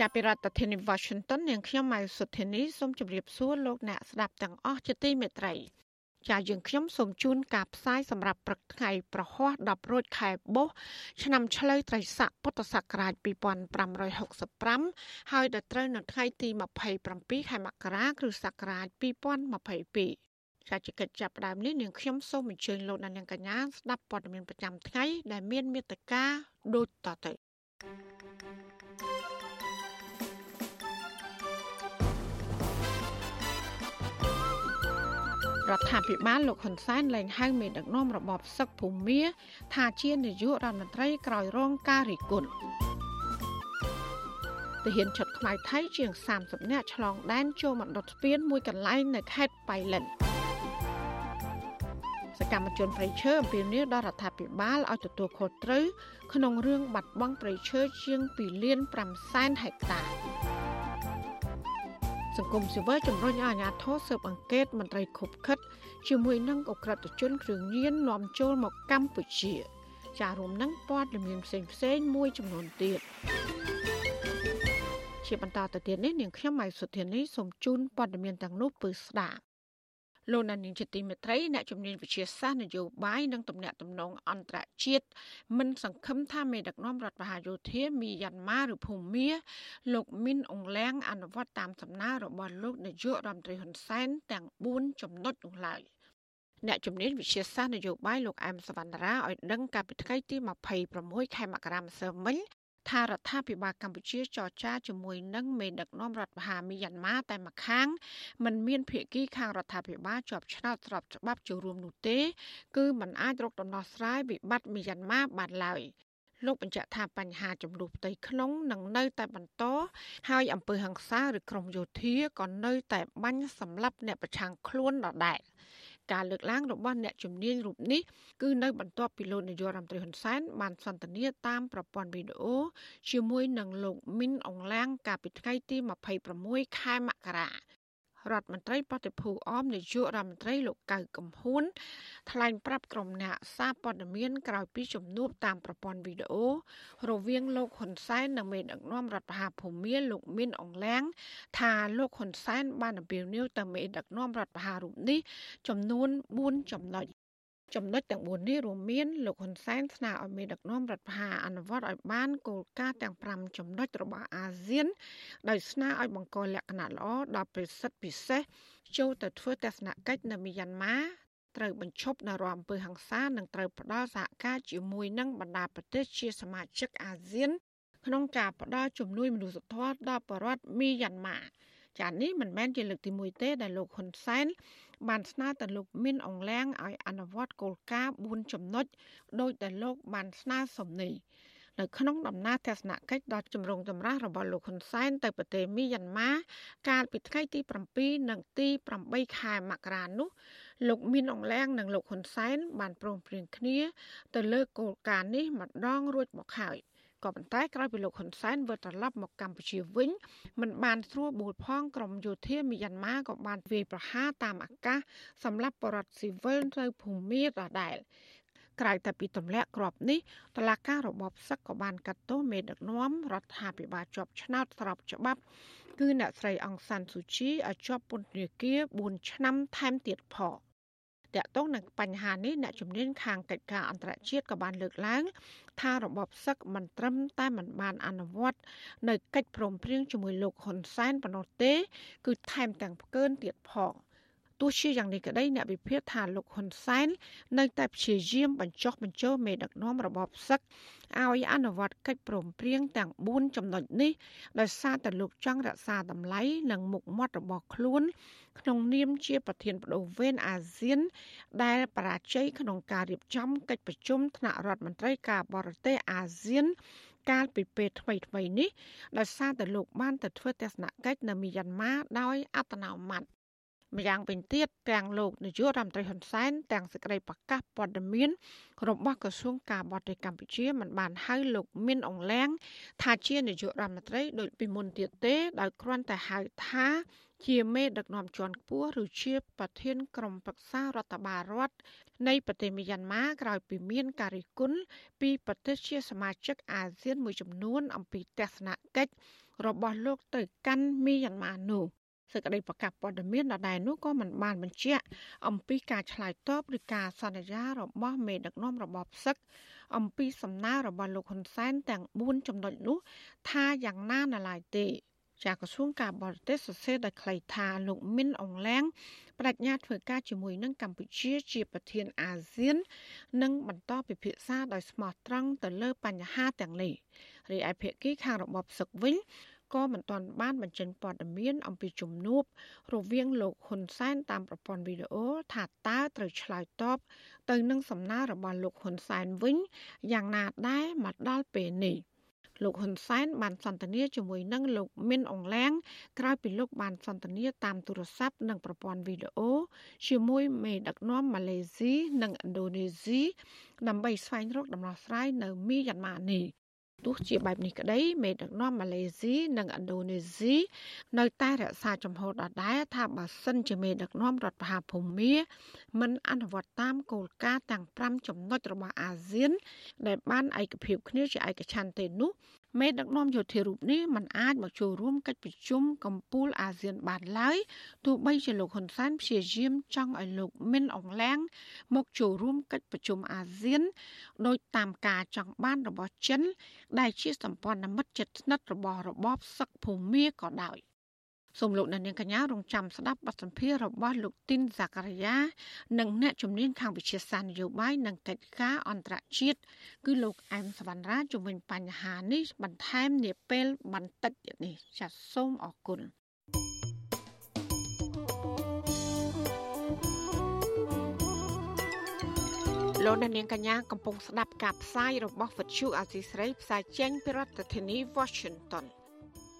ចាប់ពីរដ្ឋធានី Washington នាងខ្ញុំម៉ៅសុធានីសូមជម្រាបសួរលោកអ្នកស្ដាប់ទាំងអស់ជាទីមេត្រីចាយើងខ្ញុំសូមជូនការផ្សាយសម្រាប់ព្រឹកថ្ងៃប្រហ័ស10រោចខែបុស្សឆ្នាំឆ្លូវត្រីស័កពុទ្ធសករាជ2565ហើយដល់ត្រូវនៅថ្ងៃទី27ខែមករាគ្រិស្តសករាជ2022ចាជាកិច្ចចាប់ផ្ដើមនេះនាងខ្ញុំសូមអញ្ជើញលោកអ្នកនាងកញ្ញាស្ដាប់ព័ត៌មានប្រចាំថ្ងៃដែលមានមេត្តាដូចតទៅ រដ្ឋាភិបាលលោកហ៊ុនសែនលែងហៅមេដឹកនាំរបបសឹកភូមាថាជានាយករដ្ឋមន្ត្រីក្រោយរងការរិះគន់ទាហានឆុតខ្មៅថៃជាង30នាក់ឆ្លងដែនចូលមកដុតស្ពានមួយកន្លែងនៅខេត្តបៃលិនសកម្មជនប្រៃឈើអំពាវនាវដល់រដ្ឋាភិបាលឲ្យទទួលខុសត្រូវក្នុងរឿងបាត់បង់ប្រៃឈើជាង2លាន5សែនហិកតា សង្គមស៊ីវិលជំរុញឲ្យអាជ្ញាធរស៊ើបអង្កេតមន្ត្រីខុបខិតជាមួយនឹងអក្រិតជនគ្រឿងញៀននាំចូលមកកម្ពុជា ចារួមនឹងព័ត៌មានផ្សេងផ្សេងមួយចំនួនទៀតជាបន្តទៅទៀតនេះនាងខ្ញុំម៉ៃសុធានីសូមជូនព័ត៌មានទាំងនោះពឺស្ដាប់ លោកណានីជាទីមេត្រីអ្នកជំនាញវិទ្យាសាស្ត្រនយោបាយនិងទំនាក់ទំនងអន្តរជាតិមិនសង្ឃឹមថាមេដឹកនាំរដ្ឋបហាយោធាមីយ៉ាន់ម៉ាឬភូមាលោកមីនអងលៀងអនុវត្តតាមសំណើរបស់លោកនាយករដ្ឋមន្ត្រីហ៊ុនសែនទាំង4ចំណុចនោះឡើយអ្នកជំនាញវិទ្យាសាស្ត្រនយោបាយលោកអែមសវណ្ណរាឲ្យដឹងកាលពីថ្ងៃទី26ខែមករាម្សិលមិញ ថារដ្ឋាភិបាលកម្ពុជាចរចាជាមួយនឹងមេដឹកនាំរដ្ឋបហាមីយ៉ាន់ម៉ាតែម្ខាងមិនមានភាគីខាងរដ្ឋាភិបាលជាប់ឆ្នោតស្របច្បាប់ចូលរួមនោះទេ គឺมันអាចរកដំណោះស្រាយវិបត្តិមីយ៉ាន់ម៉ាបានឡើយលោកបញ្ជាក់ថាបញ្ហាចំនួនផ្ទៃក្នុងនឹងនៅតែបន្តហើយអំពើហិង្សាឬក្រមយោធាក៏នៅតែបាញ់សម្លាប់អ្នកប្រឆាំងខ្លួនដដែល ការលើកឡើងរបស់អ្នកជំនាញរូបនេះគឺនៅបន្ទាប់ពីលោកនាយករដ្ឋមន្ត្រីហ៊ុនសែនបានសន្ទនាតាមប្រព័ន្ធវីដេអូជាមួយនឹងលោកមីនអងឡាងកាលពីថ្ងៃទី26ខែមករា រដ្ឋមន្ត្រីបតិភូអមនាយករដ្ឋមន្ត្រីលោកកៅកំហួនថ្លែងប្រាប់ក្រុមអ្នកសារព័ត៌មានក្រោយពីជំនួបតាមប្រព័ន្ធវីដេអូរវាងលោកហ៊ុនសែននិងមេដឹកនាំរដ្ឋបាលភូមាលោកមានអង្លាំងថាលោកហ៊ុនសែនបានអំពាវនាវទៅមេដឹកនាំរដ្ឋបាលរូបនេះចំនួន4ចំណុច ចំណុចទាំង4នេះរួមមានលោកហ៊ុនសែនស្នើឲ្យមេដឹកនាំរដ្ឋាភិបាលអនុវត្តឲ្យបានគោលការណ៍ទាំង5ចំណុចរបស់អាស៊ាន ដោយស្នើឲ្យបង្កលក្ខណៈល្អដល់ប្រសិទ្ធពិសេសចូលទៅធ្វើទស្សនកិច្ចនៅមីយ៉ាន់ម៉ាត្រូវបញ្ឈប់នៅរាល់អំពើហិង្សានិងត្រូវផ្ដល់សហការជាមួយនឹងបណ្ដាប្រទេសជាសមាជិកអាស៊ាន ក្នុងការផ្ដល់ជំនួយមនុស្សធម៌ដល់ប្រជាពលរដ្ឋមីយ៉ាន់ម៉ាចានេះមិនមែនជាលើកទី1ទេដែលលោកហ៊ុនសែន បានស្នើទៅលោកមីនអងលៀងឲ្យអនុវត្តគោលការណ៍4ចំណុចដោយតែលោកបានស្នើសំនេះនៅក្នុងដំណើរទស្សនកិច្ចដល់ជំរងចម្រាស់របស់លោកហ៊ុនសែនទៅប្រទេសមីយ៉ាន់ម៉ាកាលពីថ្ងៃទី7និងទី8ខែមករានោះលោកមីនអងលៀងនិងលោកហ៊ុនសែនបានព្រមព្រៀងគ្នា ទៅលើគោលការណ៍នេះម្ដងរួចមកហើយ ក៏ប៉ុន្តែក្រោយពីលោកហ៊ុនសែនវិលត្រឡប់មកកម្ពុជាវិញមិនបានស្រួលបួលផងក្រមយោធាមីយ៉ាន់ម៉ាក៏បានវាយប្រហារតាមអាកាសសម្រាប់បរដ្ឋស៊ីវិលនៅភូមិដដែលក្រៅតែពីទម្លាក់ក្របនេះតឡាការរបបសឹកក៏បានកាត់ទោសមេដឹកនាំរដ្ឋាភិបាលជាប់ឆ្នោតស្របច្បាប់ គឺអ្នកស្រីអង្សានស៊ូជីឲ្យជាប់ពន្ធនាគារ4ឆ្នាំថែមទៀតផង តកតងនឹងបញ្ហានេះអ្នកជំនាញខាងកិច្ចការអន្តរជាតិក៏បានលើកឡើង ថារបបសឹកមិនត្រឹមតែមិនបានអនុវត្តនៅកិច្ចព្រមព្រៀងជាមួយលោកហ៊ុនសែនប៉ុណ្ណោះទេ គឺថែមទាំងផ្កើនទៀតផង ទោះជាយ៉ាងនេះក្តីអ្នកវិភាគថាលោកហ៊ុនសែននៅតែព្យាយាមបញ្ចុះបញ្ចូលមេដឹកនាំរបបសឹកឲ្យអនុវត្តកិច្ចព្រមព្រៀងទាំង4ចំណុចនេះដោយសារតែលោកចង់រក្សាតម្លៃនិងមុខមាត់របស់ខ្លួន ក្នុងនាមជាប្រធានបដូវវេនអាស៊ាន ដែលបរាជ័យក្នុងការរៀបចំកិច្ចប្រជុំថ្នាក់រដ្ឋមន្ត្រីការបរទេសអាស៊ានកាលពីពេលថ្មីថ្មីនេះដោយសារតែលោកបានទៅធ្វើទស្សនកិច្ចនៅមីយ៉ាន់ម៉ាដោយអត្តនោម័ត ម្យ៉ាងវិញទៀតទាំងលោកនាយករដ្ឋមន្ត្រីហ៊ុនសែនទាំងសេចក្តីប្រកាសព័ត៌មានរបស់ក្រសួងការបរទេសកម្ពុជាមិនបានហៅលោកមានអង្លាំងថាជានាយករដ្ឋមន្ត្រីដូចពីមុនទៀតទេដោយគ្រាន់តែហៅថាជាមេដឹកនាំជាន់ខ្ពស់ឬជាប្រធានក្រុមប្រឹក្សារដ្ឋបាលរដ្ឋនៃប្រទេសមីយ៉ាន់ម៉ាក្រោយពីមានការរិះគន់ពីប្រទេសជាសមាជិកអាស៊ានមួយចំនួនអំពីទស្សនកិច្ចរបស់លោកទៅកាន់មីយ៉ាន់ម៉ានោះ សេចក្តីប្រកាសព័ត៌មានដដែលនោះក៏មិនបានបញ្ជាក់អំពីការឆ្លើយតបឬការសន្យារបស់មេដឹកនាំរបបសឹកអំពីសំណើរបស់លោកហ៊ុនសែនទាំង4ចំណុចនោះថាយ៉ាងណានៅឡើយទេចាក្រសួងការបរទេសសរសេរដោយខ្លីថាលោកមីនអងឡាំងបដិញ្ញាធ្វើការជាមួយនឹងកម្ពុជាជាប្រធានអាស៊ាន និងបន្តពិភាក្សាដោយស្មោះត្រង់ទៅលើបញ្ហាទាំងនេះរីឯភាគីខាងរបបសឹកវិញ ក៏មិនទាន់បានបញ្ចេញព័ត៌មានអំពីជំនួបរវាងលោកហ៊ុនសែនតាមប្រព័ន្ធវីដេអូថាតើត្រូវឆ្លើយតបទៅនឹងសំណើរបស់លោកហ៊ុនសែនវិញយ៉ាងណាដែរមកដល់ពេលនេះលោកហ៊ុនសែនបានសន្ទនាជាមួយនឹងលោកមីនអងឡាំងក្រោយពីលោកបានសន្ទនាតាមទូរស័ព្ទនិងប្រព័ន្ធវីដេអូជាមួយមេដឹកនាំម៉ាឡេស៊ីនិងឥណ្ឌូនេស៊ីដើម្បីស្វែងរកដំណោះស្រាយនៅមីយ៉ាន់ម៉ានេះ ទោះជាបែបនេះក្តីមេដឹកនាំម៉ាឡេស៊ីនិងឥណ្ឌូនេស៊ីនៅតែរក្សាចំហដដែលថាបើសិនជាមេដឹកនាំរដ្ឋបហាភូមាមិនអនុវត្តតាមគោលការណ៍ទាំង5ចំណុចរបស់អាស៊ាន ដែលបានឯកភាពគ្នាជាឯកច្ឆន្ទទេនោះ មេដឹកនាំយោធារូបនេះមិនអាចមកចូលរួមកិច្ចប្រជុំកំពូលអាស៊ានបានឡើយទោះបីជាលោកហ៊ុនសែនព្យាយាមចង់ឲ្យលោកមិនអងឡាំងមកចូលរួមកិច្ចប្រជុំអាស៊ានដោយតាមការចង់បានរបស់ចិន ដែលជាសម្ព័ន្ធមិត្តជិតស្និទ្ធរបស់របបសឹកភូមាក៏ដោយ។ សូមលោកអ្នកនាងកញ្ញារងចាំស្ដាប់បទសម្ភាសន៍របស់លោកទីនសាការីយ៉ានិងអ្នកជំនាញខាងវិទ្យាសាស្ត្រនយោបាយនិងកិច្ចការអន្តរជាតិគឺលោកអែមសវណ្ណរាជំវិញបញ្ហានេះបន្ថែមនាពេលបន្តិចទៀតនេះចាសសូមអរគុណលោកអ្នកនាងកញ្ញាកំពុងស្ដាប់ការផ្សាយរបស់វិទ្យុអាស៊ីស្រីផ្សាយចេញពីរដ្ឋធានី Washington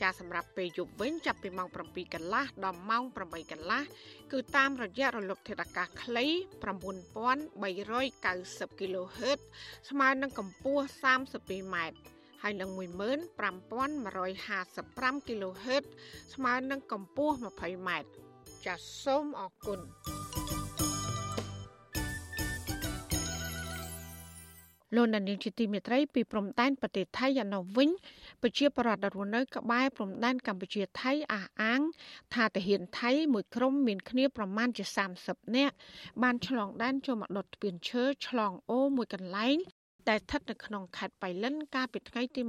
ចាសម្រាប់ពេលយប់វិញចាប់ពីម៉ោង7កន្លះដល់ម៉ោង8កន្លះគឺតាមរយៈរលកធាតុអាកាសខ្លី9390 kHz ស្មើនឹងកម្ពស់32ម៉ែត្រហើយនឹង15155 kHz ស្មើនឹងកម្ពស់20ម៉ែត្រចាសសូមអរគុណលោកនានីជាទីមេត្រីពីព្រំដែនប្រទេសថៃយ៉ាងនោះវិញ ប្រជាប្រដ្ឋរស់នៅក្បែរព្រំដែនកម្ពុជាថៃអះអាង ថាទាហានថៃមួយក្រុមមានគ្នាប្រមាណជា30នាក់បានឆ្លងដែនចូលមកដុតទ្វារឈើឆ្លងអូមួយកន្លែងដែលស្ថិតនៅក្នុងខេត្តបៃលិនកាលពីថ្ងៃទី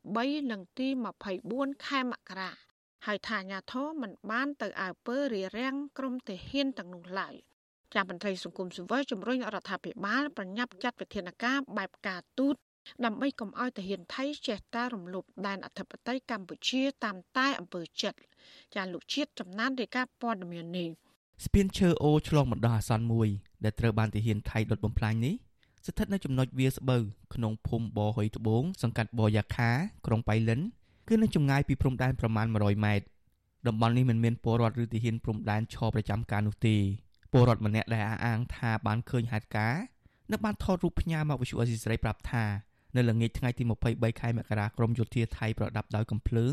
23និងទី24ខែមករាហើយថាអាញាធរមិនបានទៅអើពើរារាំងក្រុមទាហានទាំងនោះឡើយចាមន្ត្រីសង្គមស៊ីវិលជំរុញរដ្ឋាភិបាលប្រញាប់ចាត់វិធានការបែបការទូត ដើម្បីកុំឲ្យទាហានថៃចេះតែរំលោភដែនអធិបតេយ្យកម្ពុជាតាមតែអំពើចិត្តចាលោកជាតិចំណានរាយការណ៍ព័ត៌មាននេះស្ពានឈើអូឆ្លងបណ្ដោះអាសន្នមួយដែលត្រូវបានទាហានថៃដុតបំផ្លាញនេះស្ថិតនៅចំណុចវាស្បូវក្នុងភូមិបរហុយត្បូងសង្កាត់បរយ៉ាខាក្រុងបៃលិនគឺនៅចម្ងាយពីព្រំដែនប្រមាណ100ម៉ែត្រតំបន់នេះមិនមានពលរដ្ឋឬទាហានព្រំដែនឈរប្រចាំការនោះទេពលរដ្ឋម្នាក់ដែលអះអាងថាបានឃើញហេតុការណ៍នៅបានថតរូបផ្ញើមកវិសុអេស៊ីស្រីប្រាប់ថា នៅល្ងាចថ្ងៃទី23ខែមករាក្រមយោធាថៃប្រដាប់ដោយកំភ្លើង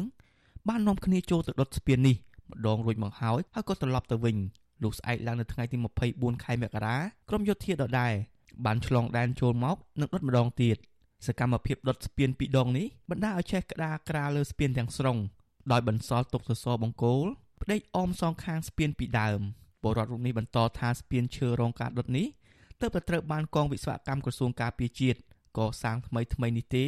បាននាំគ្នាចូលទៅដុតស្ពាននេះម្ដងរួចមកហើយហើយក៏ត្រឡប់ទៅវិញលុះស្អែកឡើងនៅថ្ងៃទី24ខែមករាក្រមយោធាដដែលបានឆ្លងដែនចូលមកនិងដុតម្ដងទៀតសកម្មភាពដុតស្ពានពីរដងនេះបណ្ដាឲ្យឆេះក្តារក្រាលលើស្ពានទាំងស្រុងដោយបន្សល់ទុកសសរបង្គោលផ្ដេកអមសងខាងស្ពានពីដើមពលរដ្ឋរូបនេះបន្តថាស្ពានឈើរងការដុតនេះទើបតែត្រូវបានកងវិស្វកម្មក្រសួងការពារជាតិ កសាងថ្មីថ្មីនេះទេ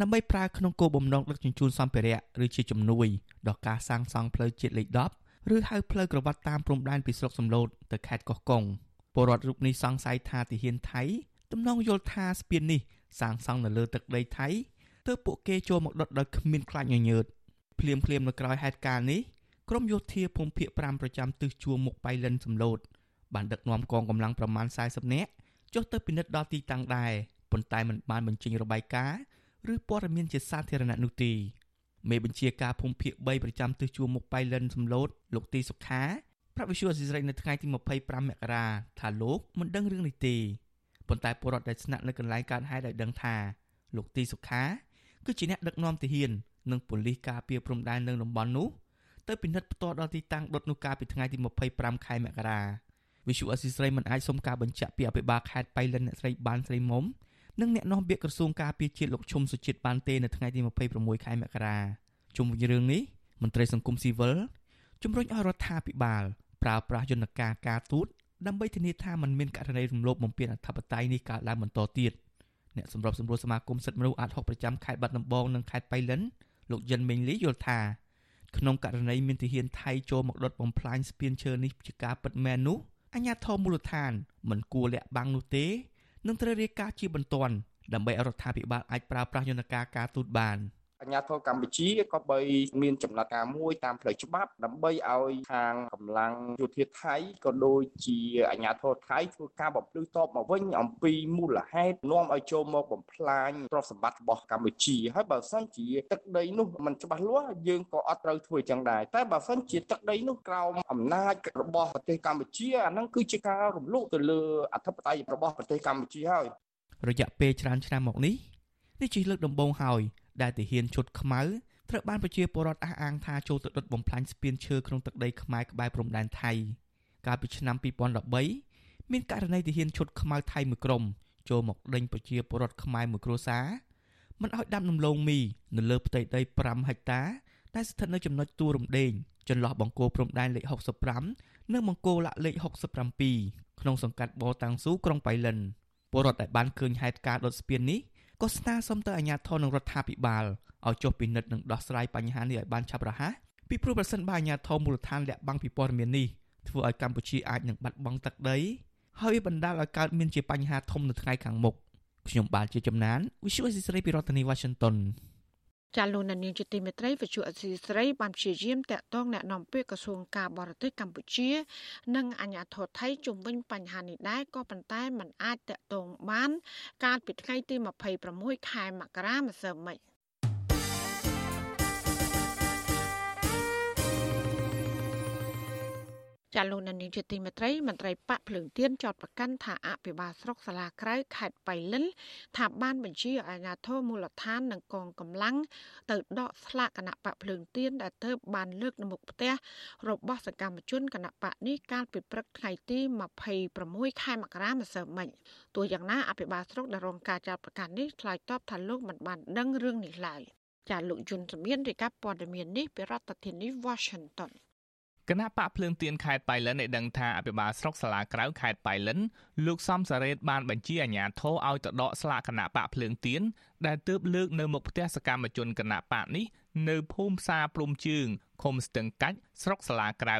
ដើម្បីប្រើក្នុងគោលបំណងដឹកជញ្ជូនសម្ភារៈឬជាជំនួយដល់ការសាងសង់ផ្លូវជាតិលេខ10ឬហៅផ្លូវក្រវ៉ាត់តាមព្រំដែនពីស្រុកសំឡូតទៅខេត្តកោះកុងពលរដ្ឋរូបនេះសង្ស័យថាទាហានថៃទំនងយល់ថាស្ពាននេះសាងសង់នៅលើទឹកដីថៃទើបពួកគេចូលមកដុតដោយគ្មានខ្លាចញញើតភ្លាមភ្លាមនៅក្រោយហេតុការណ៍នេះក្រមយោធាភូមិភាគ5ប្រចាំទិសជួរមុខបៃលិនសំឡូតបានដឹកនាំកងកម្លាំងប្រមាណ40នាក់ចុះទៅពិនិត្យដល់ទីតាំងដែរ ប៉ុន្តែមិនបានបញ្ចេញរបាយការណ៍ឬព័ត៌មានជាសាធារណៈនោះទេមេបញ្ជាការភូមិភាគ3ប្រចាំទិសជួរមុខបៃលិនសំឡូតលោកទីសុខាប្រាប់វិសុយអសិរ័យនៅថ្ងៃទី25មករាថាលោកមិនដឹងរឿងនេះទេប៉ុន្តែពលរដ្ឋដែលស្នាក់នៅកន្លែងកើតហេតុឲ្យដឹងថាលោកទីសុខាគឺជាអ្នកដឹកនាំទាហាននិងប៉ូលីសការពារព្រំដែននៅតំបន់នោះទៅពិនិត្យផ្ទាល់ដល់ទីតាំងដុតនោះកាលពីថ្ងៃទី25ខែមករាវិសុអសិស្រ័យមិនអាចសុំការបញ្ជាក់ពីអភិបាលខេត្តបៃលិនអ្នកស្រីបានស្រីមុំ និងអ្នកនាំពាក្យក្រសួងការពារជាតិលោកឈុំសុជាតិបានទេនៅថ្ងៃទី26ខែមករាជុំវិញរឿងនេះមន្ត្រីសង្គមស៊ីវិលជំរុញឲ្យរដ្ឋាភិបាលប្រើប្រាស់យន្តការការទូតដើម្បីធានាថាมันមានករណីរំលោភបំពានអធិបតេយ្យនេះកើតឡើងបន្តទៀតអ្នកសម្របសម្រួលសមាគមសិទ្ធិមនុស្សអាត6ប្រចាំខេត្តបាត់ដំបងនិងខេត្តបៃលិនលោកយិនមេងលីយល់ថាក្នុងករណីមានទាហានថៃចូលមកដុតបំផ្លាញស្ពានឈើនេះជាការពិតមែននោះអាជ្ញាធរមូលដ្ឋានមិនគួរលាក់បាំងនោះទេ នឹងត្រូវរាយការណ៍ជាបន្ទាន់ដើម្បីឲ្យរដ្ឋាភិបាលអាចប្រើប្រាស់យន្តការការទូតបាន។ អាញាធរកម្ពុជាក៏បីមានចំណាត់ការមួយតាមផ្លូវច្បាប់ដើម្បីឲ្យខាងកម្លាំងយោធាថៃក៏ដូចជាអាញាធរថៃធ្វើការបំភ្លឺតបមកវិញអំពីមូលហេតុនាំឲ្យចូលមកបំផ្លាញទ្រព្យសម្បត្តិរបស់កម្ពុជាហើយបើសិនជាទឹកដីនោះมันច្បាស់លាស់យើងក៏អត់ត្រូវធ្វើចឹងដែរតែបើសិនជាទឹកដីនោះក្រោមអំណាចរបស់ប្រទេសកម្ពុជាអាហ្នឹងគឺជាការរំលោភទៅលើអធិបតេយ្យរបស់ប្រទេសកម្ពុជាហើយរយៈពេលច្រើនឆ្នាំមកនេះនេះជាលើកដំបូងហើយ ដែលទាហានឈុតខ្មៅត្រូវបានប្រជាពលរដ្ឋអះអាងថាចូលទៅដុតបំផ្លាញស្ពានឈើក្នុងទឹកដីខ្មែរក្បែរព្រំដែនថៃកាលពីឆ្នាំ2013មានករណីទាហានឈុតខ្មៅថៃមួយក្រុមចូលមកដេញប្រជាពលរដ្ឋខ្មែរមួយគ្រួសារមិនឲ្យដាំដំឡូងមីនៅលើផ្ទៃដី5ហិកតាដែលស្ថិតនៅចំណុចទួលរំដេងចន្លោះបង្គោលព្រំដែនលេខ65និងបង្គោលលេខ67ក្នុងសង្កាត់បរតាំងស៊ូក្រុងបៃលិនពលរដ្ឋដែលបានឃើញហេតុការណ៍ដុតស្ពាននេះ ក៏ស្នើសុំទៅអាជ្ញាធរនិងរដ្ឋាភិបាលឲ្យចុះពិនិត្យនិងដោះស្រាយបញ្ហានេះឲ្យបានឆាប់រហ័សពីព្រោះប្រសិនបើអាជ្ញាធរមូលដ្ឋានលាក់បាំងពីព័ត៌មាននេះធ្វើឲ្យកម្ពុជាអាចនឹងបាត់បង់ទឹកដីហើយបណ្ដាលឲ្យកើតមានជាបញ្ហាធំនៅថ្ងៃខាងមុខខ្ញុំបាទជាចំណាន Visual Assisray ពីរដ្ឋធានី Washington ចាលោកនានីជាទីមេត្រីវិទ្យុអសីស្រីបានព្យាយាមតាក់ទងแนะនាំពាក្យក្រសួងការបរទេសកម្ពុជា និងអាជ្ញាធរថៃជុំវិញបញ្ហានេះដែរក៏ប៉ុន្តែมันអាចតាក់ទងបាន កាលពីថ្ងៃទី26ខែមករាម្សិលមិញ ចាលោកនានីជាទីមេត្រីមន្ត្រីបកភ្លើងទៀនចោតប្រកាន់ថាអភិបាលស្រុកសាលាក្រៅខេត្តបៃលិនថាបានបញ្ជាអាជ្ញាធរមូលដ្ឋាននិងកងកម្លាំងទៅដកស្លាកគណៈបកភ្លើងទៀនដែលទៅបានលើកនៅមុខផ្ទះរបស់សកម្មជនគណៈបកនេះកាលពីព្រឹកថ្ងៃទី26ខែមករាម្សិលមិញទោះយ៉ាងណាអភិបាលស្រុកដែលរងការចោតប្រកាន់នេះឆ្លើយតបថាលោកមិនបានដឹងរឿងនេះឡើយចាលោកយុនសមៀនរាយការណ៍ព័ត៌មាននេះពីរដ្ឋធានី Washington គណៈបកភ្លើងទៀនខេត្តបៃលិនបានដឹងថាអភិបាលស្រុកសាលាក្រៅខេត្តបៃលិនលោកសំសារ៉េតបានបញ្ជាអាជ្ញាធរឲ្យទៅដកស្លាកគណៈបកភ្លើងទៀនដែលទើបលើកនៅមុខផ្ទះសកម្មជនគណៈបកនេះនៅភូមិផ្សារព្រំជើងឃុំស្ទឹងកាច់ស្រុកសាលាក្រៅ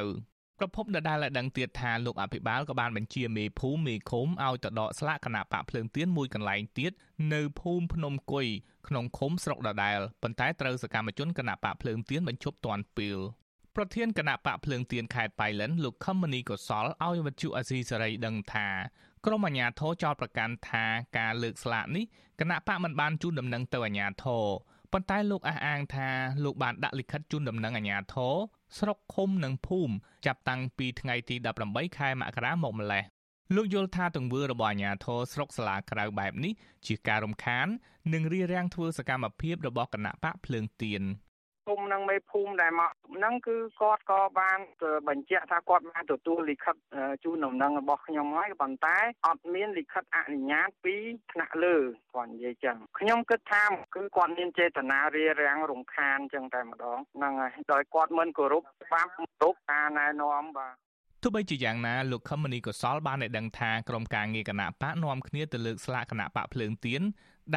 ប្រពន្ធដដែលឲ្យដឹងទៀតថាលោកអភិបាលក៏បានបញ្ជាមេភូមិមេឃុំឲ្យទៅដកស្លាកគណៈបកភ្លើងទៀនមួយកន្លែងទៀតនៅភូមិភ្នំគុយក្នុងឃុំស្រុកដដែលប៉ុន្តែត្រូវសកម្មជនគណៈបកភ្លើងទៀនបញ្ឈប់ទាន់ពេល ប្រធានគណៈបកភ្លើងទៀនខេត្តបៃលិនលោកខឹមមនីកុសលឲ្យវិទ្យុអាស៊ីសេរីដឹងថាក្រមអាជ្ញាធរចោទប្រកាន់ថាការលើកស្លាកនេះគណៈបកមិនបានជូនដំណឹងទៅអាជ្ញាធរប៉ុន្តែលោកអះអាងថាលោកបានដាក់លិខិតជូនដំណឹងអាជ្ញាធរស្រុកឃុំនិងភូមិចាប់តាំងពីថ្ងៃទី18ខែមករាមកម្លេះលោកយល់ថាទង្វើរបស់អាជ្ញាធរស្រុកសាលាក្រៅបែបនេះជាការរំខាន និងរារាំងធ្វើសកម្មភាពរបស់គណៈបកភ្លើងទៀន ភូមិនិងមេភូមិដែលមកហ្នឹងគឺគាត់ក៏បានបញ្ជាក់ថាគាត់បានទទួលលិខិតជូនដំណឹងរបស់ខ្ញុំហើយប៉ុន្តែអត់មានលិខិតអនុញ្ញាតពីថ្នាក់លើគាត់និយាយចឹងខ្ញុំគិតថាគឺគាត់មានចេតនារារាំងរំខានចឹងតែម្ដងហ្នឹងហើយដោយគាត់មិនគោរពច្បាប់គោរពការណែនាំបាទទោះបីជាយ៉ាងណាលោកខមមនីកុសលបានឲ្យដឹងថាក្រុមការងារគណៈបកនាំគ្នាទៅលើកស្លាកគណៈបកភ្លើងទៀន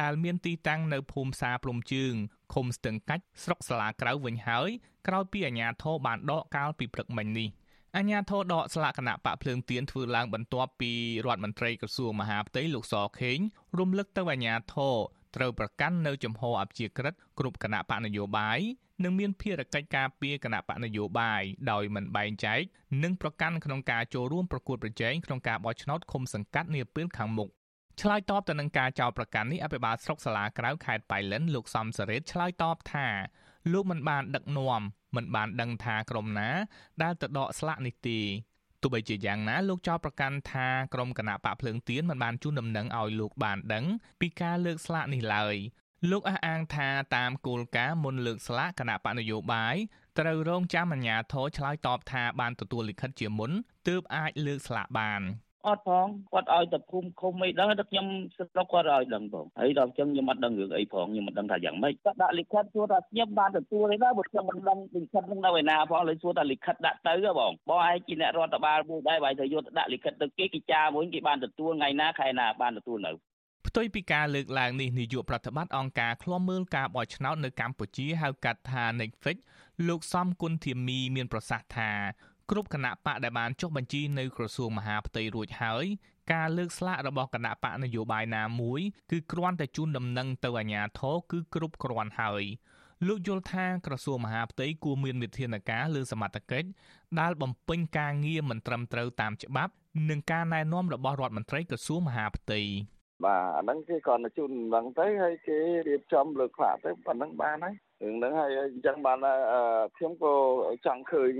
ដែលមានទីតាំងនៅភូមិសាព្រំជើងឃុំស្ទឹងកាច់ស្រុកសាឡាក្រៅវិញហើយក្រោយពីអាជ្ញាធរបានដកកាលពីព្រឹកមិញនេះអាជ្ញាធរដកស្លាកគណៈបកភ្លើងទៀនធ្វើឡើងបន្ទាប់ពីរដ្ឋមន្ត្រីក្រសួងមហាផ្ទៃលោកសខេងរំលឹកទៅអាជ្ញាធរត្រូវប្រកាន់នៅចំហអព្យាក្រឹតគ្រប់គណៈបកនយោបាយនិងមានភារកិច្ចការពារគណៈបកនយោបាយដោយមិនបែងចែកនិងប្រកាន់ក្នុងការចូលរួមប្រកួតប្រជែងក្នុងការបោះឆ្នោតឃុំសង្កាត់នាពេលខាងមុខ ឆ្លើយតបទៅនឹងការចោទប្រកាន់នេះអភិបាលស្រុកសាលាក្រៅខេត្តបៃលិនលោកសំសរ៉េតឆ្លើយតបថាលោកមិនបានដឹកនាំមិនបានដឹងថាក្រុមណា ដែលទៅដកស្លាកនេះទេទោះបីជាយ៉ាងណាលោកចោទប្រកាន់ថាក្រុមគណៈបកភ្លើងទៀនមិនបានជូនដំណឹងឲ្យលោកបានដឹងពីការលើកស្លាកនេះឡើយលោកអះអាងថាតាមគោលការណ៍មុនលើកស្លាកគណៈបកនយោបាយត្រូវរងចាំអាជ្ញាធរឆ្លើយតបថាបានទទួលលិខិតជាមុនទើបអាចលើកស្លាកបាន អត់ផងគាត់ឲ្យតែភូមិឃុំអីដឹងតែខ្ញុំស្រុកគាត់ឲ្យដឹងផងហើយដល់អញ្ចឹងខ្ញុំអត់ដឹងរឿងអីផងខ្ញុំមិនដឹងថាយ៉ាងម៉េចគាត់ដាក់លិខិតសួរថាខ្ញុំបានទទួលទេដែរបើខ្ញុំមិនដឹងលិខិតនឹងនៅឯណាផងលើសួរថាលិខិតដាក់ទៅបងបងឯងជាអ្នករដ្ឋបាលមួយដែរបើទៅយកទៅដាក់លិខិតទៅគេគេចាមួយគេបានទទួលថ្ងៃណាខែណាបានទទួលនៅផ្ទុយពីការលើកឡើងនេះនាយកប្រតិបត្តិអង្គការឃ្លាំមើលការបោះឆ្នោតនៅកម្ពុជាហៅកាត់ថា Netflix លោកសំគុណធាមីមានប្រសាសន៍ថា គ្រប់គណៈបកដែលបានចុះបញ្ជីនៅក្រសួងមហាផ្ទៃរួចហើយការលើកស្លាករបស់គណៈបកនយោបាយណាមួយគឺគ្រាន់តែជូនដំណឹងទៅអាជ្ញាធរគឺគ្រប់គ្រាន់ហើយលោកយល់ថាក្រសួងមហាផ្ទៃគួរមានវិធានការលើសមត្ថកិច្ចដែលបំពេញការងារមិនត្រឹមត្រូវតាមច្បាប់និងការណែនាំរបស់រដ្ឋមន្ត្រីក្រសួងមហាផ្ទៃបាទអាហ្នឹងគេគាត់ជូនដំណឹងទៅហើយគេរៀបចំលើកខ្លាទៅប៉ុណ្ណឹងបានហើយរឿងហ្នឹងហើយអញ្ចឹងបានខ្ញុំក៏ចង់ឃើញ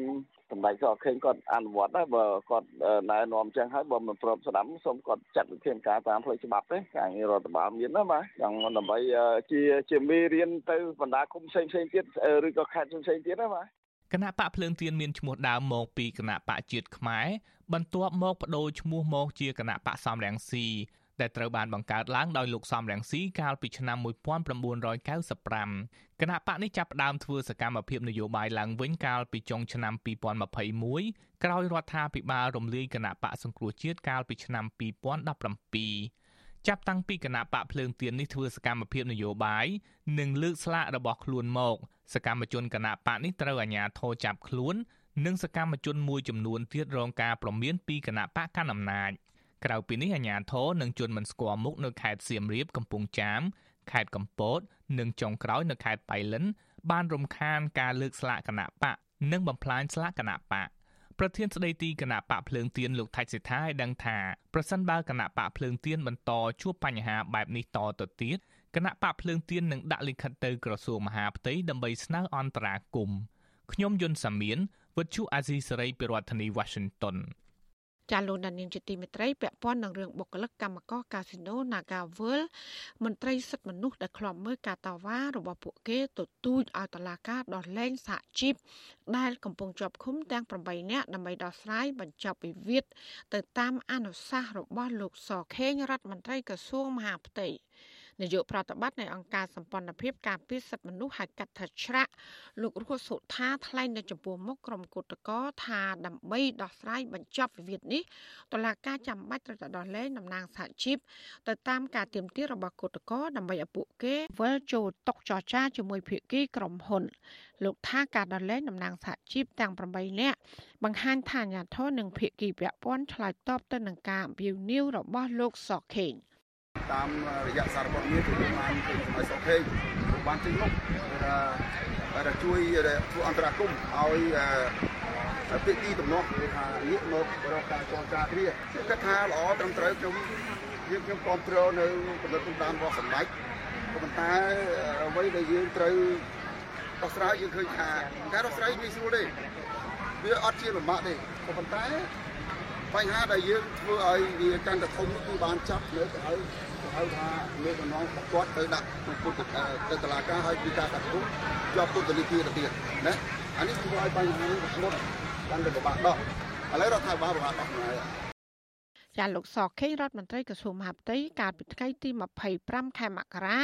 សម្ដេចសខេងគាត់អនុវត្តដែរបើគាត់ណែនាំចឹងហើយបើមិនព្រមស្ដាប់សូមគាត់ចាត់វិធានការតាមផ្លូវច្បាប់ទេការងាររដ្ឋបាលមានណាបាទចង់ដើម្បីជាជាមេរៀនទៅបណ្ដាគុំផ្សេងផ្សេងទៀតឬក៏ខេត្តផ្សេងទៀតណាបាទគណៈបកភ្លើងទៀនមានឈ្មោះដើមមកពីគណៈបកជាតិខ្មែរបន្ទាប់មកបដូរឈ្មោះមកជាគណៈបកសំរងស៊ី ដែលត្រូវបានបង្កើតឡើងដោយលោកសំរងស៊ីកាលពីឆ្នាំ1995គណៈបកនេះចាប់ផ្ដើមធ្វើសកម្មភាពនយោបាយឡើងវិញកាលពីចុងឆ្នាំ2021ក្រោយរដ្ឋាភិបាលរំលាយគណៈបកសង្គ្រោះជាតិកាលពីឆ្នាំ2017ចាប់តាំងពីគណៈបកភ្លើងទៀននេះធ្វើសកម្មភាពនយោបាយនិងលើកស្លាករបស់ខ្លួនមក សកម្មជនគណៈបកនេះត្រូវអាជ្ញាធរចាប់ខ្លួន និងសកម្មជនមួយចំនួនទៀតរងការប្រមានពីគណៈបកកណ្ដាលអំណាច ក្រៅពីនេះអាជ្ញាធរនឹងជន់មិនស្គាល់មុខនៅខេត្តសៀមរាបកំពង់ចាមខេត្តកំពត និងចុងក្រោយនៅខេត្តបៃលិន បានរំខានការលើកស្លាកគណៈបកនិងបំផ្លាញស្លាកគណៈបកប្រធានស្ដីទីគណៈបកភ្លើងទៀនលោកថៃសិដ្ឋាឲ្យដឹងថាប្រសិនបើគណៈបកភ្លើងទៀនបន្តជួបបញ្ហាបែបនេះតទៅទៀតគណៈបកភ្លើងទៀននឹងដាក់លិខិតទៅក្រសួងមហាផ្ទៃដើម្បីស្នើអន្តរាគមន៍ខ្ញុំយុនសាមៀនវិទ្យុអាស៊ីសេរីពីរដ្ឋធានី Washington ចាលោកដានៀងជាទីមេត្រីពាក់ព័ន្ធនឹងរឿងបុគ្គលិកកម្មករកាស៊ីណូ Naga World មន្ត្រីសិទ្ធិមនុស្សដែលខ្លាប់មើលការតវ៉ារបស់ពួកគេទទូចឲ្យតឡាការដោះលែងសហជីពដែលកំពុងជាប់ឃុំទាំង8នាក់ដើម្បីដោះស្រាយបញ្ចប់វិវាទទៅតាមអនុសាសន៍របស់លោកសខេងរដ្ឋមន្ត្រីក្រសួងមហាផ្ទៃ នាយកប្រតិបត្តិនៃអង្គការសម្ព័ន្ធភាពការពារសិទ្ធិមនុស្សហៅកាត់ថាច្រាក់លោករស់សុថាថ្លែងនៅចំពោះមុខក្រុមគឧតកោថាដើម្បីដោះស្រាយបញ្ចប់វិវាទនេះតុលាការចាំបាច់ត្រូវតែដោះលែងតំណាងសហជីពទៅតាមការទៀមទារបស់គឧតកោដើម្បីឲ្យពួកគេវិលចូលតុចរចាជាមួយភាគីក្រុមហ៊ុនលោកថាការដោះលែងតំណាងសហជីពទាំង8នាក់បង្ហាញថាអាញាធរនិងភាគីពាក់ព័ន្ធឆ្លើយតបទៅនឹងការអំពាវនាវរបស់លោកសខេង។ តាមរយៈសារព័ត៌មានគឺបានពេញសម័យសុខហេងបានចេញមុខថាជួយធ្វើអន្តរាគមឲ្យភាគីតំណងគឺថាងាកមករកការចរចាគ្នាខ្ញុំគិតថាល្អត្រឹមត្រូវខ្ញុំយើងខ្ញុំគ្រប់គ្រងនៅកម្រិតតាមរបស់សម្ដេចប៉ុន្តែអ្វីដែលយើងត្រូវដោះស្រាយយើងឃើញថាការដោះស្រាយវាស្រួលទេវាអត់ជាលំបាកទេប៉ុន្តែ បញ្ហាដែលយើងធ្វើឲ្យវាកាន់តែធំគឺបានចាប់នៅទៅហើយហៅថាមានដំណងគាត់ទៅដាក់ពុទ្ធទៅតុលាការឲ្យពីការកាត់ទោសជាប់ពុទ្ធនីតិទៅទៀតណាអានេះធ្វើឲ្យបញ្ហានេះធ្ងន់កាន់តែពិបាកដោះឥឡូវរដ្ឋាភិបាលពិបាកដោះហើយចាលោកសខេងរដ្ឋមន្ត្រីក្រសួងមហាផ្ទៃកាលពីថ្ងៃទី25ខែមករា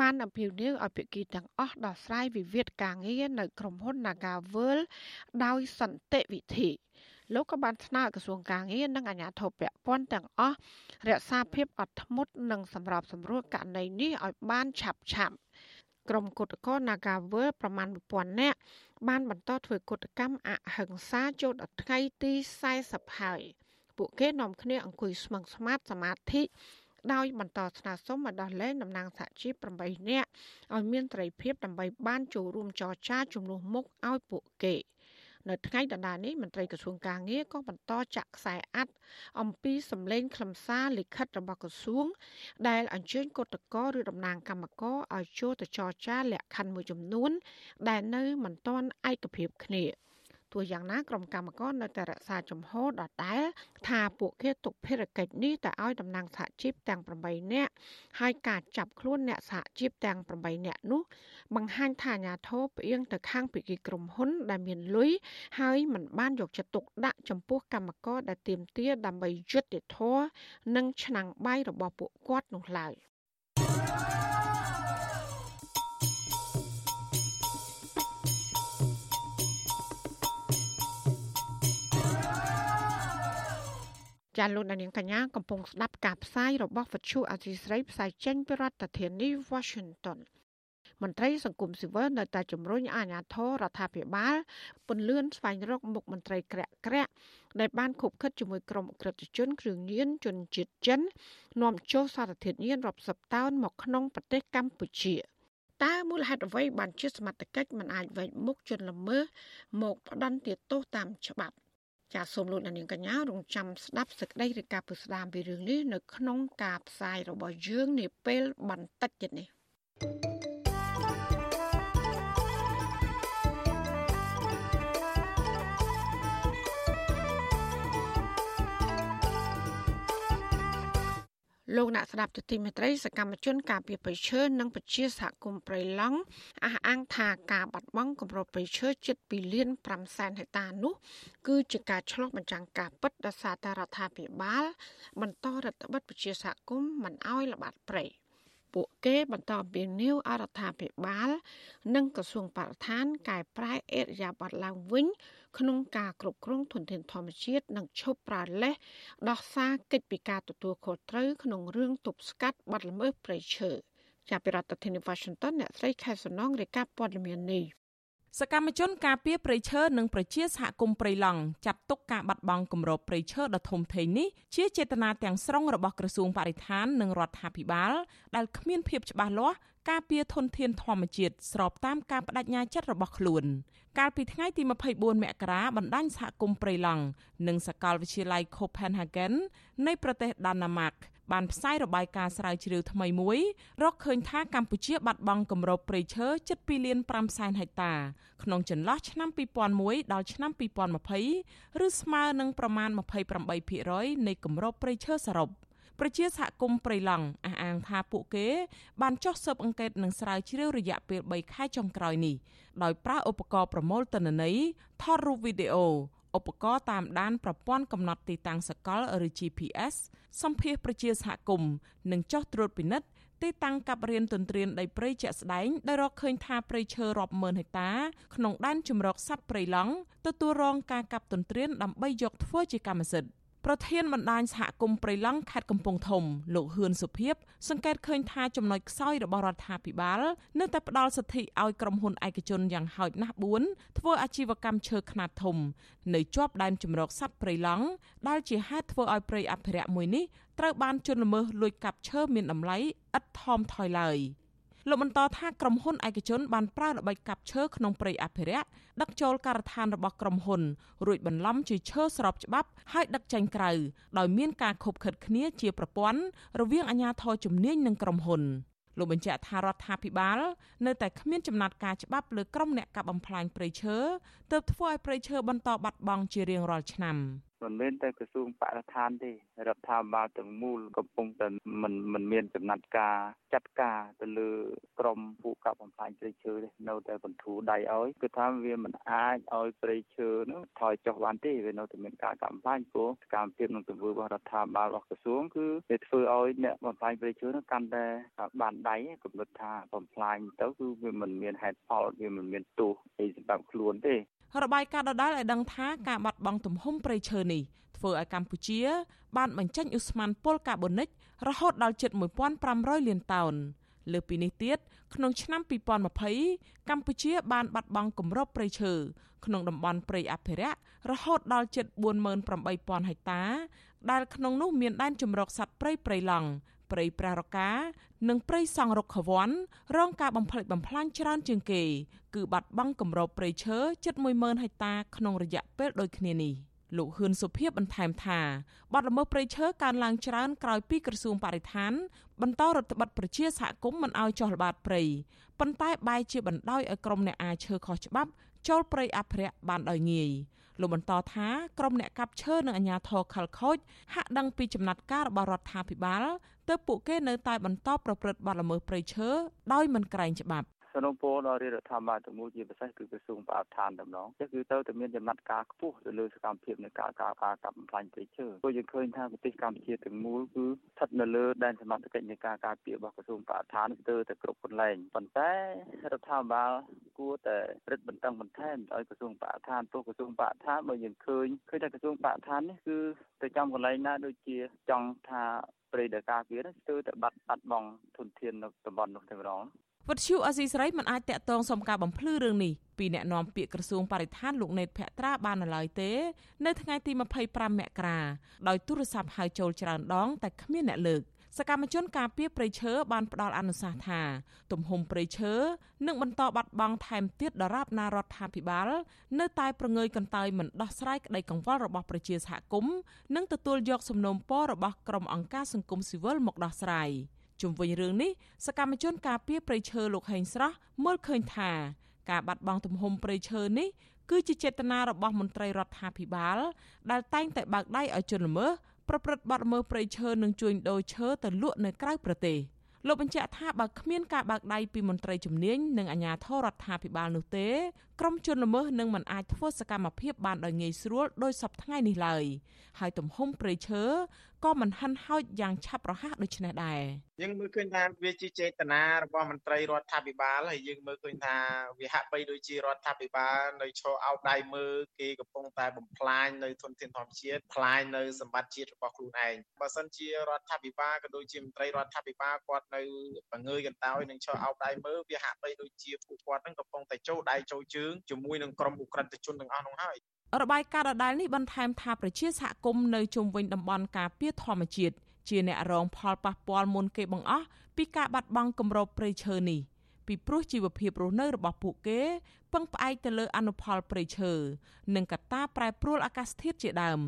បានអំពាវនាវឲ្យភាគីទាំងអស់ដោះស្រាយវិវាទការងារនៅក្រុមហ៊ុន Nagavel ដោយសន្តិវិធី លោកក៏បានស្នើក្រសួងការងារនិងអាជ្ញាធរពាក់ព័ន្ធទាំងអស់រក្សាភាពអត់ធ្មត់និងសម្របសម្រួលករណីនេះឲ្យបានឆាប់ឆាប់ក្រុមគុតកោ Nagawer ប្រមាណ1000នាក់បានបន្តធ្វើគុតកម្មអហិង្សាចូលដល់ថ្ងៃទី40ហើយពួកគេនាំគ្នាអង្គុយស្មឹងស្មាតសមាធិដោយបន្តស្នើសុំឲ្យដោះលែងតំណាងសហជីព8នាក់ឲ្យមានត្រីភាពដើម្បីបានចូលរួមចរចាជំនួសមុខឲ្យពួកគេ។ នៅថ្ងៃដដែលនេះមន្ត្រីក្រសួងការងារក៏បន្តចាក់ខ្សែអត្ថអំពីសម្លេងខ្លឹមសារលិខិតរបស់ក្រសួង ដែលអញ្ជើញគណៈកោឬតំណាងគណៈកម្មការឲ្យចូលទៅចរចាលក្ខខណ្ឌមួយចំនួន ដែលនៅមិនទាន់ឯកភាពគ្នា។ ទោះយ៉ាងណាក្រុមកម្មការនៅតែរក្សាជំហរដដែលថាពួកគេទុកភារកិច្ចនេះទៅឲ្យតំណាងសហជីពទាំង8នាក់ហើយការចាប់ខ្លួនអ្នកសហជីពទាំង8នាក់នោះបង្ហាញថាអាញាធរផ្អៀងទៅខាងភាគីក្រុមហ៊ុន ដែលមានលុយហើយមិនបានយកចិត្តទុកដាក់ចំពោះកម្មករដែលទាមទារដើម្បីយុត្តិធម៌និងឆ្នាំងបាយរបស់ពួកគាត់នោះឡើយ។ ចាលោកនាងកញ្ញាកំពុងស្ដាប់ការផ្សាយរបស់វិទ្យុអសីស្រីផ្សាយចេញពីរដ្ឋធានី Washington មន្ត្រីសង្គមស៊ីវិលនៅតែជំរុញអាជ្ញាធររដ្ឋាភិបាលពន្លឿនស្វែងរកមុខមន្ត្រីក្រាក់ក្រាក់ដែលបានខົບខិតជាមួយក្រុមអក្រិតជនគ្រឿងញៀនជនជាតិចិននាំចូលសារធាតុញៀនរាប់សិបតោនមកក្នុងប្រទេសកម្ពុជាតើមូលហេតុអ្វីបានជាសមត្ថកិច្ចមិនអាចវែកមុខជនល្មើសមកផ្ដន្ទាទោសតាមច្បាប់ ចាសសូមលោកនាងកញ្ញារងចាំស្ដាប់សេចក្តីរាយការណ៍ពុស្ដាមពីរឿងនេះនៅក្នុងការផ្សាយរបស់យើងនាពេលបន្តិចទៀតនេះ thank you លោកអ្នកស្ដាប់ទទីមេត្រីសកម្មជនការពារប្រៃឈើនិងពជាសហគមន៍ប្រៃឡង់អះអាងថាការបាត់បង់គម្របប្រៃឈើជិត2លាន5សែនហិកតានោះ គឺជាការឆ្លុះបញ្ចាំងការពិតដល់សាធារណរដ្ឋាភិបាល បន្តរដ្ឋបិទពជាសហគមន៍មិនអោយល្បាតព្រៃ ពួកគេបន្តពៀនីវអរដ្ឋាភិបាល និងក្រសួងបរិស្ថានកែប្រែអេរយាប័តឡើងវិញ ក្នុងការគ្រប់គ្រងធនធានធម្មជាតិនិងឈប់ប្រើលេសដោះសារកិច្ចពីការទទួលខុសត្រូវក្នុងរឿងទប់ស្កាត់បទល្មើសព្រៃឈើចាប់ពីរដ្ឋធានី Washington អ្នកស្រីខែសំណងរាយការណ៍ព័ត៌មាននេះ សកម្មជនការពារព្រៃឈើនិងប្រជាសហគមន៍ព្រៃឡង់ចាត់ទុកការបាត់បង់គម្របព្រៃឈើដ៏ធំធេងនេះជាចេតនាទាំងស្រុងរបស់ក្រសួងបរិស្ថាននិងរដ្ឋាភិបាលដែលគ្មានភាពច្បាស់លាស់ការពារធនធានធម្មជាតិស្របតាមការបដិញ្ញាចិត្តរបស់ខ្លួន កាលពីថ្ងៃទី24មករាបណ្ដាញសហគមន៍ព្រៃឡង់និងសាកលវិទ្យាល័យ Copenhagen នៃប្រទេសដាណាម៉ាក បានផ្សាយរបាយការណ៍ស្រាវជ្រាវថ្មីមួយរកឃើញថាកម្ពុជាបាត់បង់គម្របព្រៃឈើជិត2លាន5សែនហិកតា ក្នុងចន្លោះឆ្នាំ2001ដល់ឆ្នាំ2020ឬស្មើនឹងប្រមាណ28%នៃគម្របព្រៃឈើសរុបប្រជាសហគមន៍ព្រៃឡង់អះអាងថាពួកគេ បានចោះស៊ើបអង្កេតនិងស្រាវជ្រាវរយៈពេល3ខែចុងក្រោយនេះដោយប្រើឧបករណ៍ប្រមូលទិន្នន័យថតរូបវីដេអូ ឧបករណ៍តាមដានប្រព័ន្ធកំណត់ទីតាំងសកលឬ GPS សម្ភាសប្រជាសហគមន៍និងចោះត្រួតពិនិត្យទីតាំងកັບរៀនទន្ទ្រានដីព្រៃជាក់ស្ដែងដោយរកឃើញថាព្រៃឈើរាប់ម៉ឺនហិកតាក្នុងដែនជម្រកសត្វព្រៃឡង់ទទួលរងការកាប់ទន្ទ្រានដើម្បីយកធ្វើជាកម្មសិទ្ធិ ប្រធានបណ្ដាញសហគមន៍ព្រៃឡង់ខេត្តកំពង់ធំលោកហ៊ឿនសុភីបសង្កេតឃើញថាចំណុចខ្សោយរបស់រដ្ឋាភិបាលនៅតែផ្ដល់សិទ្ធិឲ្យក្រុមហ៊ុនឯកជនយ៉ាងហោចណាស់4ធ្វើអាជីវកម្មឈើខ្នាតធំ នៅជាប់ដែនជំរកសត្វព្រៃឡង់ដែលជាហេតុធ្វើឲ្យព្រៃអភិរក្សមួយនេះត្រូវបានជន់ល្មើសលួចកាប់ឈើមានតម្លៃឥតថមថយឡើយ។ លោកបន្តថាក្រុមហ៊ុនឯកជនបានប្រើល្បិចកាប់ឈើក្នុងព្រៃអភិរក្សដឹកចូលការដ្ឋានរបស់ក្រុមហ៊ុនរួចបន្លំជាឈើស្របច្បាប់ហើយដឹកចេញក្រៅដោយមានការខົບខិតគ្នាជាប្រព័ន្ធរវាងអាជ្ញាធរជំនាញនិងក្រុមហ៊ុនលោកបញ្ជាក់ថារដ្ឋាភិបាលនៅតែគ្មានចំណាត់ការច្បាប់លើក្រុមអ្នកកាប់បំផ្លាញព្រៃឈើទើបធ្វើឲ្យព្រៃឈើបន្តបាត់បង់ជារៀងរាល់ឆ្នាំ។ មិនមែនតែក្រសួងបរិស្ថានទេរដ្ឋាភិបាលទាំងមូលកំពុងតែមិនមិនមានចំណាត់ការចាត់ការទៅលើក្រមពួកកັບបំផ្លាញព្រៃឈើទេនៅតែបន្ធូរដៃឲ្យគឺថាវាមិនអាចឲ្យព្រៃឈើនោះថយចុះបានទេវានៅតែមានការកាប់បំផ្លាញព្រោះសកម្មភាពនឹងទង្វើរបស់រដ្ឋាភិបាលរបស់ក្រសួងគឺវាធ្វើឲ្យអ្នកបំផ្លាញព្រៃឈើនោះកាន់តែបានដៃកំណត់ថាបំផ្លាញទៅគឺវាមិនមានហេតុផលវាមិនមានទោសអីសម្រាប់ខ្លួនទេ របាយការណ៍ដដែលឲ្យដឹងថាការបាត់បង់ទំហំព្រៃឈើនេះធ្វើឲ្យកម្ពុជា បានបញ្ចេញឧស្ម័នពុលកាបូនិករហូតដល់ជិត1500លានតោនលើពីនេះទៀតក្នុងឆ្នាំ2020កម្ពុជាបានបាត់បង់គម្របព្រៃឈើក្នុងតំបន់ព្រៃអភិរក្សរហូតដល់ជិត48000ហិកតា ដែលក្នុងនោះមានដែនជម្រកសត្វព្រៃព្រៃឡង់ ព្រៃប្រារកានិងព្រៃសង់រុក្ខវ័នរងការបំផ្លិចបំផ្លាញច្រើនជាងគេគឺបាត់បង់គម្របព្រៃឈើជិត10000ហិកតាក្នុងរយៈពេលដូចគ្នានេះ។លោកហ៊ឿនសុភីបន្ថែមថាបាត់ល្មើសព្រៃឈើកើនឡើងច្រើនក្រោយពីក្រសួងបរិស្ថាន បន្តរដ្ឋបတ်ប្រជាសហគមន៍មិនឲ្យចុះល្បាតព្រៃប៉ុន្តែបែរជាបណ្ដោយឲ្យក្រុមអ្នកអាឈើខុសច្បាប់ចូលព្រៃអភិរក្សបានដោយងាយ លោកបន្តថាក្រុមអ្នកកាប់ឈើនិងអាជ្ញាធរខលខូចហាក់ដឹងពីចំណាត់ការរបស់រដ្ឋាភិបាលទើបពួកគេនៅតែបន្តប្រព្រឹត្តបទល្មើសព្រៃឈើដោយមិនក្រែងច្បាប់ សនំពោដល់រាជរដ្ឋាភិបាលទាំងមូលជាពិសេសគឺក្រសួងបរិស្ថានតំណងចឹងគឺទៅតែមានចំណាត់ការខ្ពស់ទៅលើសកម្មភាពនៃការការការកាប់បំផ្លាញព្រៃឈើព្រោះយើងឃើញថាប្រទេសកម្ពុជាទាំងមូលគឺស្ថិតនៅលើដែនសមត្ថកិច្ចនៃការការពាររបស់ក្រសួងបរិស្ថានស្ទើរតែគ្រប់កន្លែងប៉ុន្តែរដ្ឋាភិបាលគួរតែរឹតបន្តឹងបន្ថែមឲ្យក្រសួងបរិស្ថានព្រោះក្រសួងបរិស្ថានបើយើងឃើញឃើញថាក្រសួងបរិស្ថាននេះគឺទៅចំកន្លែងណាដូចជាចង់ថាព្រៃដែលការពារស្ទើរតែបាត់បាត់បង់ធនធាននៅតំបន់នោះតែម្ដង វិទ្យុអស៊ីសេរីមិនអាចតាក់ទងសុំការបំភ្លឺរឿងនេះពីអ្នកនាំពាក្យក្រសួងបរិស្ថានលោកណេតភក្ត្រាបាននៅឡើយទេ នៅថ្ងៃទី25មករាដោយទូរស័ព្ទហៅចូលច្រើនដង តែគ្មានអ្នកលើកសកម្មជនការពារព្រៃឈើបានផ្ដល់អនុសាសន៍ថា ទំហំព្រៃឈើនឹងបន្តបាត់បង់ថែមទៀតដរាបណារដ្ឋាភិបាល នៅតែប្រងើយកន្តើយមិនដោះស្រាយក្តីកង្វល់របស់ប្រជាសហគមន៍និងទទួលយកសំណូមពររបស់ក្រុមអង្គការសង្គមស៊ីវិលមកដោះស្រាយ។ ជុំវិញរឿងនេះសកម្មជនការពារព្រៃឈើលោកហេងស្រស់មើលឃើញថាការបាត់បង់ទំហំព្រៃឈើនេះគឺជាចេតនារបស់មន្ត្រីរដ្ឋាភិបាល ដែលតែងតែបើកដៃឲ្យជនល្មើសប្រព្រឹត្តបទល្មើសព្រៃឈើនិងជួញដូរឈើទៅលក់នៅក្រៅប្រទេស។លោកបញ្ជាក់ថាបើគ្មានការបើកដៃពីមន្ត្រីជំនាញនិងអាជ្ញាធររដ្ឋាភិបាលនោះទេ ក្រុមជនល្មើសនឹងមិនអាចធ្វើសកម្មភាពបានដោយងាយស្រួលដោយសពថ្ងៃនេះឡើយហើយទំហំព្រៃឈើក៏មិនហិនហោចយ៉ាងឆាប់រហ័សដូចនេះដែរយើងមើលឃើញថាវាជាចេតនារបស់មន្ត្រីរដ្ឋាភិបាលហើយយើងមើលឃើញថាវាហាក់បីដូចជារដ្ឋាភិបាលនៅឈរអោបដៃមើលគេកំពុងតែបំផ្លាញនៅធនធានធម្មជាតិផ្លាញនៅសម្បត្តិជាតិរបស់ខ្លួនឯងបើសិនជារដ្ឋាភិបាលក៏ដូចជាមន្ត្រីរដ្ឋាភិបាលគាត់នៅបង្ងើយកន្តើយនិងឈរអោបដៃមើលវាហាក់បីដូចជាពួកគាត់នឹងកំពុងតែចូលដៃចូលជើងជាមួយនឹងក្រុមអ ுக ្រិតជនទាំងអស់នោះហើយរបាយការណ៍ដដែលនេះបន្ថែមថាប្រជាសហគមន៍នៅជុំវិញតំបន់ការពារធម្មជាតិជាអ្នករងផលប៉ះពាល់មុនគេបង្អស់ពីការបាត់បង់គម្របព្រៃឈើនេះ ពីព្រោះជីវភាពរស់នៅរបស់ពួកគេពឹងផ្អែកទៅលើអនុផលព្រៃឈើនិងកត្តាប្រែប្រួលអាកាសធាតុជាដើម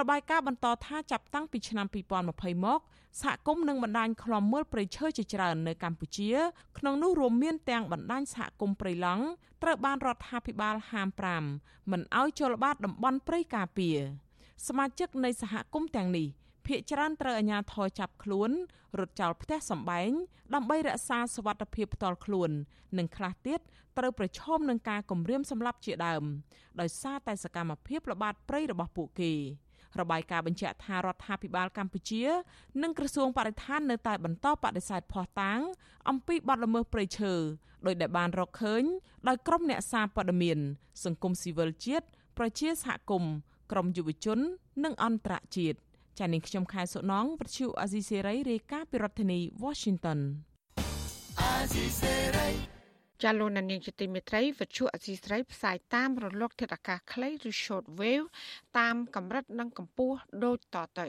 របាយការណ៍បន្តថាចាប់តាំងពីឆ្នាំ2020មកសហគមន៍និងបណ្ដាញឃ្លាំមើលព្រៃឈើជាច្រើននៅកម្ពុជា ក្នុងនោះរួមមានទាំងបណ្ដាញសហគមន៍ព្រៃឡង់ត្រូវបានរដ្ឋាភិបាលហាម5មិនឲ្យចូលល្បាតតំបន់ព្រៃការពារសមាជិកនៃសហគមន៍ទាំងនេះ ភ ieck ច្រើនត្រូវអាជ្ញាធរចាប់ខ្លួនរត់ចោលផ្ទះសម្បែងដើម្បីរក្សាសវត្ថិភាពផ្ទាល់ខ្លួន និងខ្លះទៀតត្រូវប្រឈមនឹងការគំរាមសម្លាប់ជាដើម ដោយសារតែសកម្មភាពល្បាតព្រៃរបស់ពួកគេរបាយការណ៍បញ្ជាក់ថារដ្ឋាភិបាលកម្ពុជា និងក្រសួងបរិស្ថាននៅតែបន្តបដិសេធភ័ស្តុតាង អំពីបទល្មើសព្រៃឈើដោយដែលបានរកឃើញដោយក្រុមអ្នកសារព័ត៌មាន សង្គមស៊ីវិលជាតិប្រជាសហគមន៍ក្រមយុវជន និងអន្តរជាតិ ចា៎នាងខ្ញុំខែសុណងវិទ្យុអាស៊ីសេរីរាយការណ៍ពីរដ្ឋធានី Washington អាស៊ីសេរីចាលោកនាងជាទីមេត្រីវិទ្យុអសីស្រីផ្សាយតាមរលកធាតុអាកាសខ្លីឬ short wave តាមកម្រិតនិងកម្ពស់ដូចតទៅ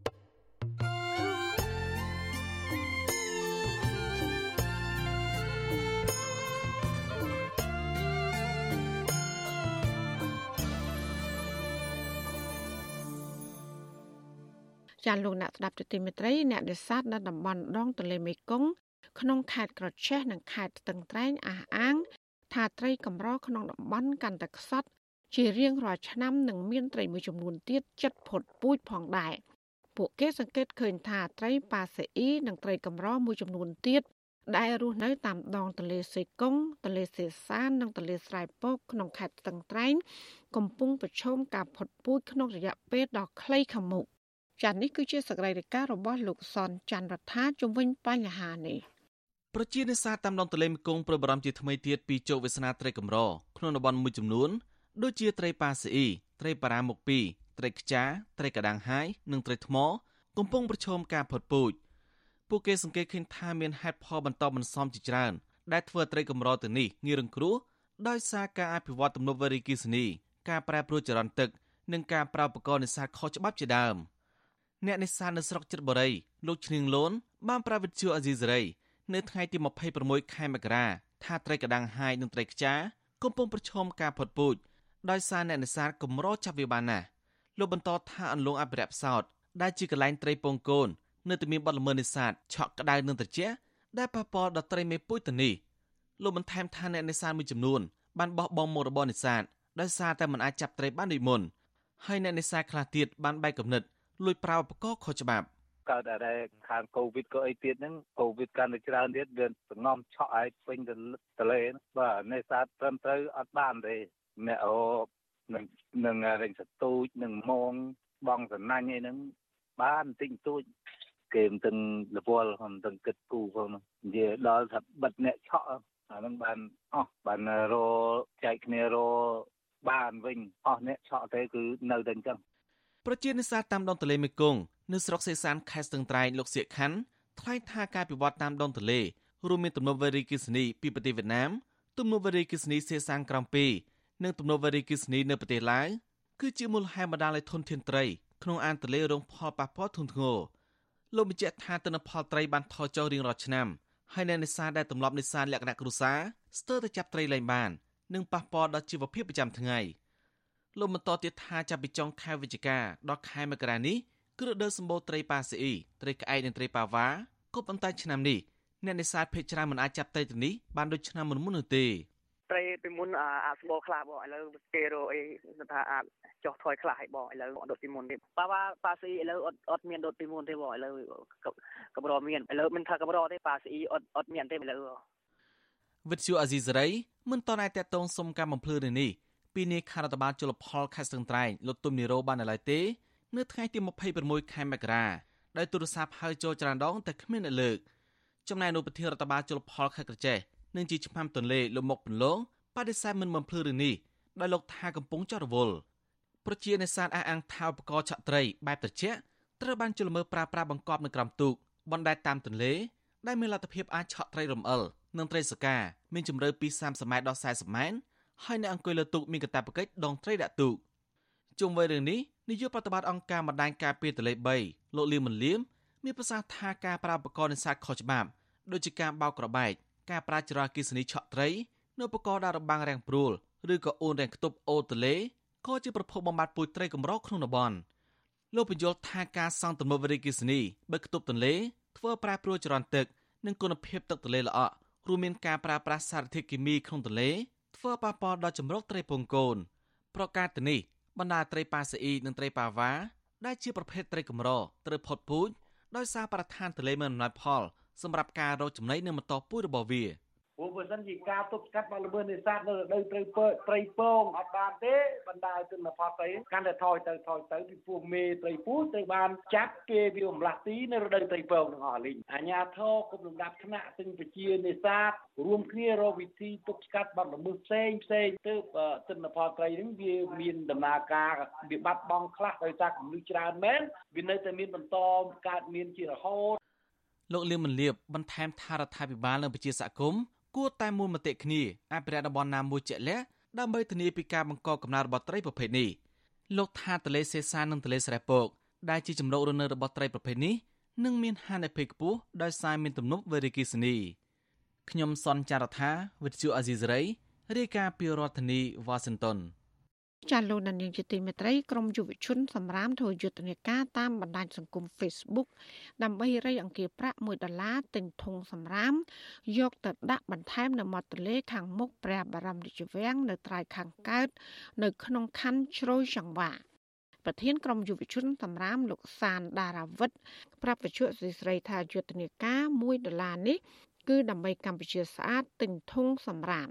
ចាលោកអ្នកស្ដាប់ទទីមេត្រីអ្នកនេសាទនៅតំបន់ដងទន្លេមេគង្គក្នុងខេត្តក្រចេះនិងខេត្តស្ទឹងត្រែងអះអាង ថាត្រីកម្រក្នុងតំបន់កាន់តែខ្សត់ជារៀងរាល់ឆ្នាំនឹងមានត្រីមួយចំនួនទៀតចិត្តផុតពូជផងដែរពួកគេសង្កេតឃើញថាត្រីប៉ាសេអ៊ីនិងត្រីកម្រមួយចំនួនទៀតដែលរស់នៅតាមដងទន្លេសេកុងទន្លេសេសាននិងទន្លេស្រែពកក្នុងខេត្តស្ទឹងត្រែងកំពុងប្រឈមការផុតពូជក្នុងរយៈពេលដ៏ខ្លីខាងមុខ ចា៎នេះគឺជាសកម្មភាពរបស់លោកសនច័ន្ទរដ្ឋាជំវិញបញ្ហានេះប្រជានេសាទតាមដងទន្លេមេគង្គប្រួយបារម្ភជាថ្មីទៀតពីជោគវាសនាត្រីកម្រក្នុងតំបន់មួយចំនួនដូចជាត្រីប៉ាស៊ីអ៊ីត្រីប៉ារ៉ាមុខ2ត្រីខ្ចាត្រីកដាំងហាយនិងត្រីថ្ម កំពុងប្រឈមការផុតពូជពួកគេសង្កេតឃើញថាមានហេតុផលបន្តបន្សំជាច្រើនដែលធ្វើត្រីកម្រទៅនេះងាយរងគ្រោះដោយសារការអភិវឌ្ឍទំនប់វារីអគ្គិសនីការប្រែប្រួលចរន្តទឹកនិងការប្រើឧបករណ៍នេសាទខុសច្បាប់ជាដើម អ្នកនេសាទនៅស្រុកចិត្តបុរីលោកឈ្នៀងលូនបានប្រាវិទ្យាអាស៊ីសេរីនៅថ្ងៃទី26ខែមករាថាត្រីកដាំងហាយនិងត្រីខ្ចាកំពុងប្រឈមការផុតពូជដោយសារអ្នកនេសាទកម្រចាប់វាបានណាស់លោកបន្តថាអន្លង់អភិរក្សផ្សោតដែលជាកន្លែងត្រីពងកូននៅតែមានបទល្មើសនេសាទឆក់ក្តៅនិងត្រជាក់ដែលប៉ះពាល់ដល់ត្រីមេពូជទៅនេះលោកបន្ថែមថាអ្នកនេសាទមួយចំនួនបានបោះបង់មុខរបរនេសាទដោយសារតែមិនអាចចាប់ត្រីបានដូចមុនហើយអ្នកនេសាទខ្លះទៀតបានបែកគំនិត លួចប្រើឧបករណ៍ខុសច្បាប់កើតតែខាងកូវីដក៏អីទៀតហ្នឹងកូវីដកាន់តែច្រើនទៀតវាសងំឆក់ឲ្យពេញទៅទលេបាទនេសាទត្រឹមត្រូវអត់បានទេអ្នកអូនឹងនឹងរែងសទូចនឹងមងបងសណាញ់អីហ្នឹងបានបន្តិចបន្តួចគេមិនទាំងរវល់មិនទាំងគិតគូផងនិយាយដល់ថាបិទអ្នកឆក់អាហ្នឹងបានអស់បានរចែកគ្នារបានវិញអស់អ្នកឆក់ទេគឺនៅតែអញ្ចឹង ប្រជានេសាទតាមដងទន្លេមេគង្គនៅស្រុកសេសានខេត្តស្ទឹងត្រែងលោកសៀកខាន់ថ្លែងថាការពិវត្តតាមដងទន្លេរួមមានទំនប់វារីអគ្គិសនីពីប្រទេសវៀតណាមទំនប់វារីអគ្គិសនីសេសានក្រំ2និងទំនប់វារីអគ្គិសនីនៅប្រទេសឡាវគឺជាមូលហេតុបណ្ដាលឲ្យធនធានត្រីក្នុងអានទន្លេរងផលប៉ះពាល់ធ្ងន់ធ្ងរលោកបញ្ជាក់ថាទិន្នផលត្រីបានថយចុះរៀងរាល់ឆ្នាំហើយអ្នកនេសាទដែលទម្លាប់នេសាទលក្ខណៈគ្រួសារស្ទើរតែចាប់ត្រីលែងបាននិងប៉ះពាល់ដល់ជីវភាពប្រចាំថ្ងៃ លោកបន្តទៀតថាចាប់ពីចុងខែវិច្ឆិកាដល់ខែមករានេះគឺរដូវសម្បូរត្រីប៉ាស៊ីអ៊ីត្រីក្អែកនិងត្រីប៉ាវ៉ាក៏ប៉ុន្តែឆ្នាំនេះអ្នកនេសាទភេកច្រើនមិនអាចចាប់ត្រីទៅនេះបានដូចឆ្នាំមុនមុននោះទេត្រីពីមុនអាចស្បោខ្លះបងឥឡូវគេរកអីថាអាចចោះថយខ្លះឲ្យបងឥឡូវដុតពីមុនទេប៉ាវ៉ាប៉ាស៊ីឥឡូវអត់អត់មានដុតពីមុនទេបងឥឡូវកម្រមានឥឡូវមិនថាកម្រទេប៉ាស៊ីអត់អត់មានទេឥឡូវវិទ្យុអាស៊ីសេរីមិនតន់អាចតតងសុំការបំភ្លឺនេះ ពីនាយខរដ្ឋបាលជលផលខេត្តស្ទឹងត្រែងលោកទុំនីរ៉ូបាននៅឡើយទេ នៅថ្ងៃទី26ខែមករាដោយទូរស័ព្ទហៅចូលច្រើនដងតែគ្មានអ្នកលើកចំណែកអនុប្រធានរដ្ឋបាលជលផលខេត្តក្រចេះនិងជាឆ្មាំទន្លេលោកមុកពន្លងបដិសេធមិនបំភ្លឺរឿងនេះដោយលោកថាកំពុងចោទរវល់ប្រជានេសាទអះអាងថាឧបករណ៍ឆក់ត្រីបែបត្រជាក់ត្រូវបានជលមើប្រើប្រាស់បង្កប់នៅក្រោមទូកបណ្ដែតតាមទន្លេដែលមានលទ្ធភាពអាចឆក់ត្រីរំអិលនិងត្រីសកាមានជម្រៅពី30ម៉ែត្រដល់40ម៉ែត្រ ហើយអ្នកអង្គុយលើទូកមានកាតព្វកិច្ចដងត្រីដាក់ទូកជុំវិញរឿងនេះនាយកប្រតិបត្តិអង្គការម្ដាយការពារទន្លេ3លោកលៀមមលៀមមានប្រសាសន៍ថាការប្រើឧបករណ៍នេសាទខុសច្បាប់ដូចជាការបោកក្របែកការប្រើចរន្តគិសនីឆក់ត្រីនៅឧបករណ៍ដាក់របាំងរាំងព្រួលឬក៏អូនរាំងខ្ទប់អូទលេក៏ជាប្រភពបំបត្តិពូជត្រីកម្រក្នុងតំបន់លោកបញ្យល់ថាការសង់ទំនប់វារីអគ្គិសនីបើខ្ទប់ទន្លេធ្វើប្រែប្រួលចរន្តទឹកនិងគុណភាពទឹកទន្លេល្អក់រួមមានការប្រើប្រាស់សារធាតុគីមីក្នុងទន្លេ ធ្វើប៉ះពាល់ដល់ចម្រុកត្រីពងកូនប្រការទៅនេះបណ្ដាត្រីប៉ាសាអ៊ីនិងត្រីប៉ាវ៉ាដែលជាប្រភេទត្រីកម្រត្រូវផុតពូជដោយសារប្រធានទន្លេមានអំណាចផលសម្រាប់ការរកចំណីនៅបន្តពូជរបស់វា ព្រោះបើសិនជាការទប់ស្កាត់បលល្មើសនេសាទនៅរដូវត្រីពើត្រីពងអត់បានទេបណ្ដាលទិន្នផលត្រីកាន់តែថយទៅថយទៅពីពួកមេត្រីពូត្រូវបានចាប់គេវាអំឡាស់ទីនៅរដូវត្រីពងទាំងអស់លីងអាញាធរគុំលំដាប់ថ្នាក់ទិញប្រជានេសាទរួមគ្នារកវិធីទប់ស្កាត់បលល្មើសផ្សេងផ្សេងទៅទិន្នផលត្រីនឹងវាមានដំណើរការវាបាត់បង់ខ្លះដោយសារកម្រិតច្រើនមែនវានៅតែមានបន្តកើតមានជារហូតលោកលៀមមលៀបបន្ថែមថារដ្ឋាភិបាលនិងប្រជាសហគមន៍ គួរតែមូលមតិគ្នាអភិរក្សតំបន់ណាមួយជាក់លាក់ដើម្បីធានាពីការបង្កកំណើតរបស់ត្រីប្រភេទនេះលោកថាទលេសេសាននិងទលេស្រែពកដែលជាចំណុករនៅរបស់ត្រីប្រភេទនេះនឹងមានហានិភ័យខ្ពស់ដោយសារមានទំនប់វេរីគីសនីខ្ញុំសនចាររថាវិទ្យុអាស៊ីសេរីរាយការណ៍ពីរដ្ឋធានីវ៉ាស៊ីនតោន ចាលោកនាងជាទីមេត្រីក្រមយុវជនសម្រាមធ្វើយុទ្ធនាការតាមបណ្ដាញសង្គម Facebook ដើម្បីរៃអង្គាសប្រាក់1ដុល្លារទិញធុងសម្រាម យកទៅដាក់បន្ថែមនៅមាត់ទន្លេខាងមុខព្រះបរមរាជវាំងនៅត្រើយខាងកើត នៅក្នុងខណ្ឌជ្រោយចង្វាប្រធានក្រុមយុវជនសម្រាមលោកសានដារាវិតប្រាប់វិទ្យុស្រីថាយុទ្ធនាការ1ដុល្លារនេះគឺដើម្បីកម្ពុជាស្អាតទិញធុងសម្រាម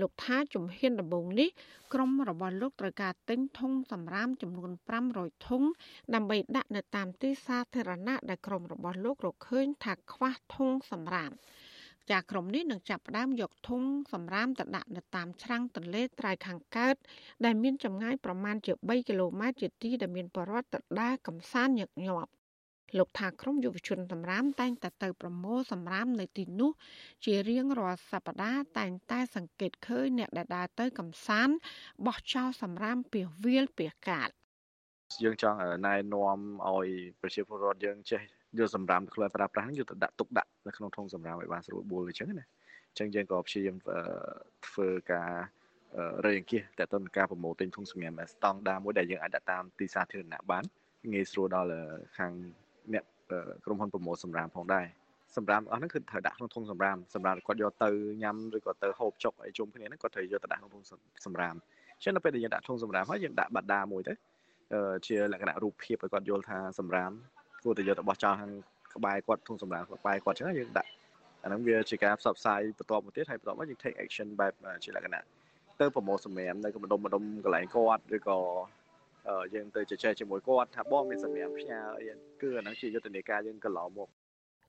លោកថាជំហានដំបូងនេះក្រុមរបស់លោកត្រូវការទិញធុងសម្រាមចំនួន500ធុងដើម្បីដាក់នៅតាមទីសាធារណៈដែលក្រុមរបស់លោករកឃើញថាខ្វះធុងសម្រាមចាក្រុមនេះនឹងចាប់ផ្ដើមយកធុងសម្រាមទៅដាក់នៅតាមច្រាំងទន្លេត្រៃខាងកើត ដែលមានចម្ងាយប្រមាណជា3គីឡូម៉ែត្រជាទីដែលមានបរិវត្តទៅដើរកំសាន្តញឹកញាប់ លោកថាក្រមយុវជនសម្រាមតែងតែទៅប្រមូលសម្រាមនៅទីនោះ ជារៀងរាល់សប្តាហ៍តែងតែសង្កេតឃើញអ្នកដែលដើរទៅកំសាន្តបោះចោលសម្រាមពីវាលពីកាតយើងចង់ណែនាំឲ្យប្រជាពលរដ្ឋយើងចេះយកសម្រាមខ្លួនប្រើប្រាស់យកទៅដាក់ទុកដាក់នៅក្នុងធុងសម្រាមឲ្យបានស្រួលបួលអញ្ចឹងណាអញ្ចឹងយើងក៏ព្យាយាមធ្វើការរៃអង្គាសតើតើការប្រមូលទិញធុងសម្រាមស្តង់ដាមួយដែលយើងអាចដាក់តាមទីសាធារណៈបានងាយស្រួលដល់ខាង អ្នកក្រុមហ៊ុនប្រមូលសម្រាមផងដែរសម្រាមអស់ហ្នឹងគឺត្រូវដាក់ក្នុងធុងសម្រាមសម្រាប់គាត់យកទៅញ៉ាំឬក៏ទៅហូបចុកអីជុំគ្នាហ្នឹងគាត់ត្រូវយកទៅដាក់ក្នុងធុងសម្រាមអញ្ចឹងនៅពេលដែលយើងដាក់ធុងសម្រាមហើយយើងដាក់បដាមួយទៅជាលក្ខណៈរូបភាពឲ្យគាត់យល់ថាសម្រាមគួរតែយកទៅបោះចោលខាងក្បែរគាត់ធុងសម្រាមក្បែរគាត់អញ្ចឹងយើងដាក់អាហ្នឹងវាជាការផ្សព្វផ្សាយបន្តមកទៀតហើយបន្តមកយើង take action បែបជាលក្ខណៈទៅប្រមូលសម្រាមនៅម្ដុំម្ដុំកន្លែងគាត់ឬក៏ យើងទៅជជែកជាមួយគាត់ថាបងមានសម្រាប់ផ្ញើអីគឺអាហ្នឹងជាយុទ្ធនាការយើងកន្លងមក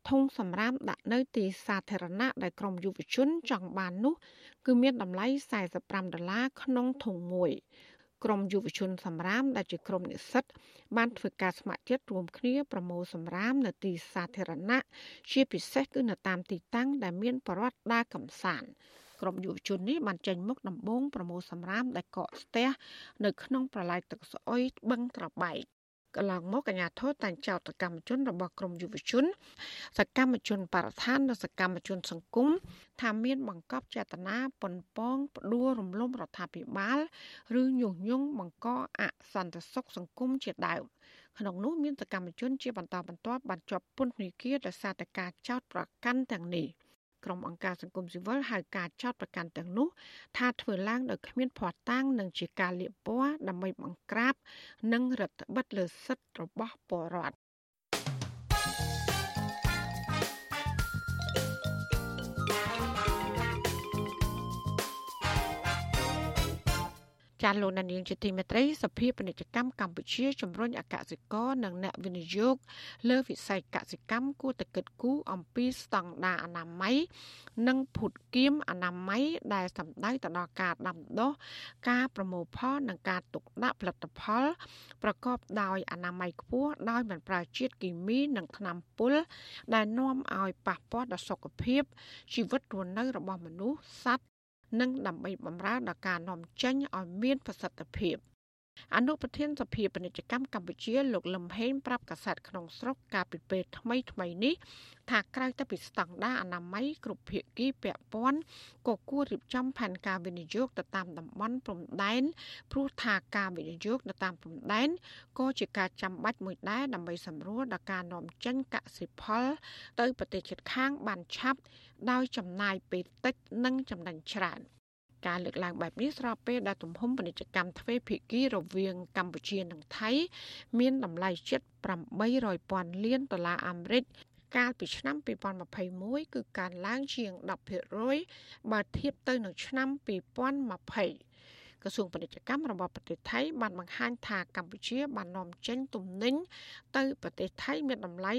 ធុងសម្រាប់ដាក់នៅទីសាធារណៈដែលក្រមយុវជនចង់បាននោះ គឺមានតម្លៃ45ដុល្លារក្នុងធុងមួយក្រមយុវជនសម្រាមដែលជាក្រមនិស្សិតបានធ្វើការស្ម័គ្រចិត្តរួមគ្នាប្រមូលសម្រាមនៅទីសាធារណៈជាពិសេសគឺនៅតាមទីតាំងដែលមានប្រវត្តិដើរកំសាន្ត ក្រុមយុវជននេះបានចេញមុខដំបូងប្រមូលសម្រាមដែលកកស្ទះនៅក្នុងប្រឡាយទឹកស្អុយបឹងត្របែកកន្លងមកអាញាធរតែងចោទសកម្មជនរបស់ក្រមយុវជន សកម្មជនបរិស្ថាននិងសកម្មជន សង្គមថាមានបង្កប់ចេតនាប៉ុនប៉ងផ្ដួលរំលំរដ្ឋាភិបាល ឬញុះញង់បង្កអសន្តិសុខសង្គមជាដើមក្នុងនោះមានសកម្មជនជាបន្តបន្ទាប់បានជាប់ពន្ធនាគារដោយសារតែការចោទប្រកាន់ទាំងនេះ។ ក្រុមអង្គការសង្គមស៊ីវិលហៅការចោតប្រកាន់ទាំងនោះ ថាធ្វើឡើងដោយគ្មានភ័ស្តុតាងនិងជាការលៀបពណ៌ដើម្បីបង្ក្រាប និងរដ្ឋបិទលើសិទ្ធិរបស់ពលរដ្ឋ ចាលោកនាងជាទីមេត្រីសភាពាណិជ្ជកម្មកម្ពុជាជំរុញអកសិករនិងអ្នកវិនិយោគលើវិស័យកសិកម្មគួរតែគិតគូរអំពីស្តង់ដារអនាម័យនិងភូតគៀមអនាម័យដែលសំដៅទៅដល់ការដាំដុះការប្រមូលផលនិងការទុកដាក់ផលិតផល ប្រកបដោយអនាម័យខ្ពស់ដោយមិនប្រើជាតិគីមីនិងថ្នាំពុលដែលនាំឲ្យប៉ះពាល់ដល់សុខភាពជីវិតរស់នៅរបស់មនុស្សសត្វ និងដើម្បីបម្រើដល់ការនាំចេញឲ្យមានប្រសិទ្ធភាព អនុប្រធានសភាពាណិជ្ជកម្មកម្ពុជាលោកលឹមហេងប្រាប់កាសែតក្នុងស្រុកកាលពីពេលថ្មីថ្មីនេះថាក្រៅតែពីស្តង់ដារអនាម័យគ្រប់ភាគីពាក់ព័ន្ធក៏គួររៀបចំផែនការវិនិយោគទៅតាមតំបន់ព្រំដែនព្រោះថាការវិនិយោគទៅតាមព្រំដែនក៏ជាការចាំបាច់មួយដែរដើម្បីសម្រួលដល់ការនាំចេញកសិផល ទៅប្រទេសជិតខាងបានឆាប់ដោយចំណាយពេលតិចនិងចំណេញច្រើន។ ការលើកឡើងបែបនេះស្របពេលដែលទំហំពាណិជ្ជកម្មទ្វេភាគីរវាងកម្ពុជានិងថៃ មានតម្លៃជិត800ពាន់លានដុល្លារអាមេរិកកាលពីឆ្នាំ2021គឺកើនឡើងជាង10%បើធៀបទៅនឹងឆ្នាំ2020 ក្រសួងពាណិជ្ជកម្មរបស់ប្រទេសថៃបានបង្ហាញថាកម្ពុជា បាននាំចេញទំនិញទៅប្រទេសថៃមានតម្លៃ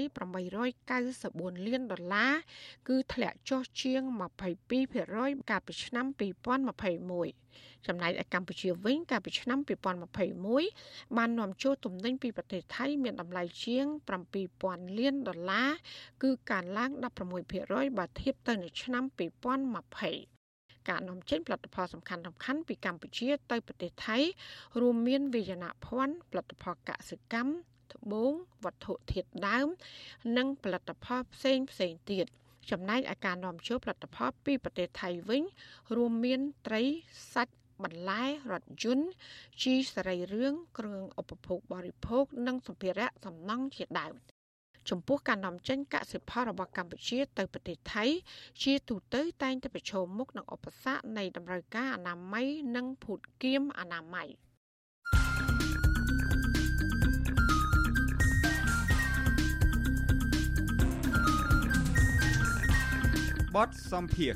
894លានដុល្លារគឺធ្លាក់ចុះជាង22%កាលពីឆ្នាំ2021ចំណែកឯកម្ពុជាវិញកាលពីឆ្នាំ2021បាននាំចូលទំនិញពីប្រទេសថៃមានតម្លៃជាង7000លានដុល្លារគឺកើនឡើង16%បើធៀបទៅនឹងឆ្នាំ2020 ការនាំចេញផលិតផលសំខាន់សំខាន់ពីកម្ពុជាទៅប្រទេសថៃ រួមមានវាយនភ័ណ្ឌផលិតផលកសិកម្មត្បូងវត្ថុធាតុដើម និងផលិតផលផ្សេងផ្សេងទៀតចំណែកឯការនាំចូលផលិតផលពីប្រទេសថៃវិញ រួមមានត្រីសាច់បបន្លែរថយន្តជីសរីរាង្គគ្រឿងឧបភោគបរិភោគនិងសម្ភារៈសំណង់ជាដើម ចំពោះការនាំចេញកសិផលរបស់កម្ពុជាទៅប្រទេសថៃ ជាទូទៅតែងតែប្រឈមមុខនឹងឧបសគ្គនៃតម្រូវការអនាម័យនិងភូតគាមអនាម័យបទសំភារ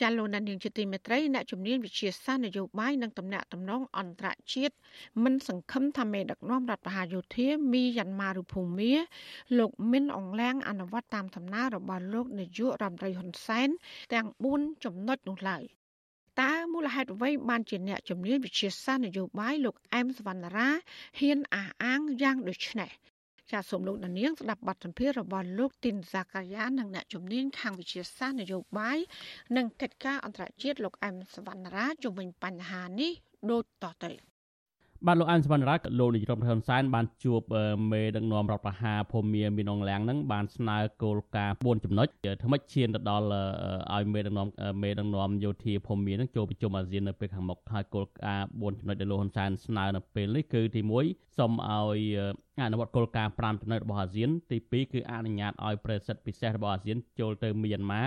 ចាលោកនាងជាទីមេត្រីអ្នកជំនាញវិជាសាស្ត្រនយោបាយនិងតំណាក់តំណងអន្តរជាតិមិនសង្ឃឹមថាមេដឹកនាំរដ្ឋបហាយោធាមីយ៉ាន់ម៉ាឬភូមាលោកមិនអងឡាំងអនុវត្តតាមសំណើរបស់លោកនាយករដ្ឋមន្ត្រីហ៊ុនសែនទាំង4ចំណុចនោះឡើយតើមូលហេតុអ្វីបានជាអ្នកជំនាញវិជាសាស្ត្រនយោបាយលោកអែមសវណ្ណារាហ៊ានអះអាងយ៉ាងដូចនេះ ចាសសូមលោកនាងស្ដាប់បទសម្ភាសន៍របស់លោកទីនសាកាយានិងអ្នកជំនាញខាងវិទ្យាសាស្ត្រនយោបាយនិងកិច្ចការអន្តរជាតិលោកអែមសវណ្ណារាជុំវិញបញ្ហានេះដូចតទៅ បាទលោកអានសវណ្ណរាលោកនាយរដ្ឋមន្ត្រីហ៊ុនសែនបានជួបមេដឹកនាំរដ្ឋប្រហារភូមិមានអងឡាំងនឹងបានស្នើគោលការណ៍4ចំណុចថ្មិចឈានទៅដល់ឲ្យមេដឹកនាំមេដឹកនាំយោធាភូមិមាននឹងចូលប្រជុំអាស៊ាននៅពេលខាងមុខហើយគោលការណ៍4ចំណុចដែលលោកហ៊ុនសែនស្នើនៅពេលនេះគឺទី1សូមឲ្យអនុវត្តគោលការណ៍5ចំណុចរបស់អាស៊ានទី2គឺអនុញ្ញាតឲ្យប្រសិទ្ធពិសេសរបស់អាស៊ានចូលទៅមីយ៉ាន់ម៉ា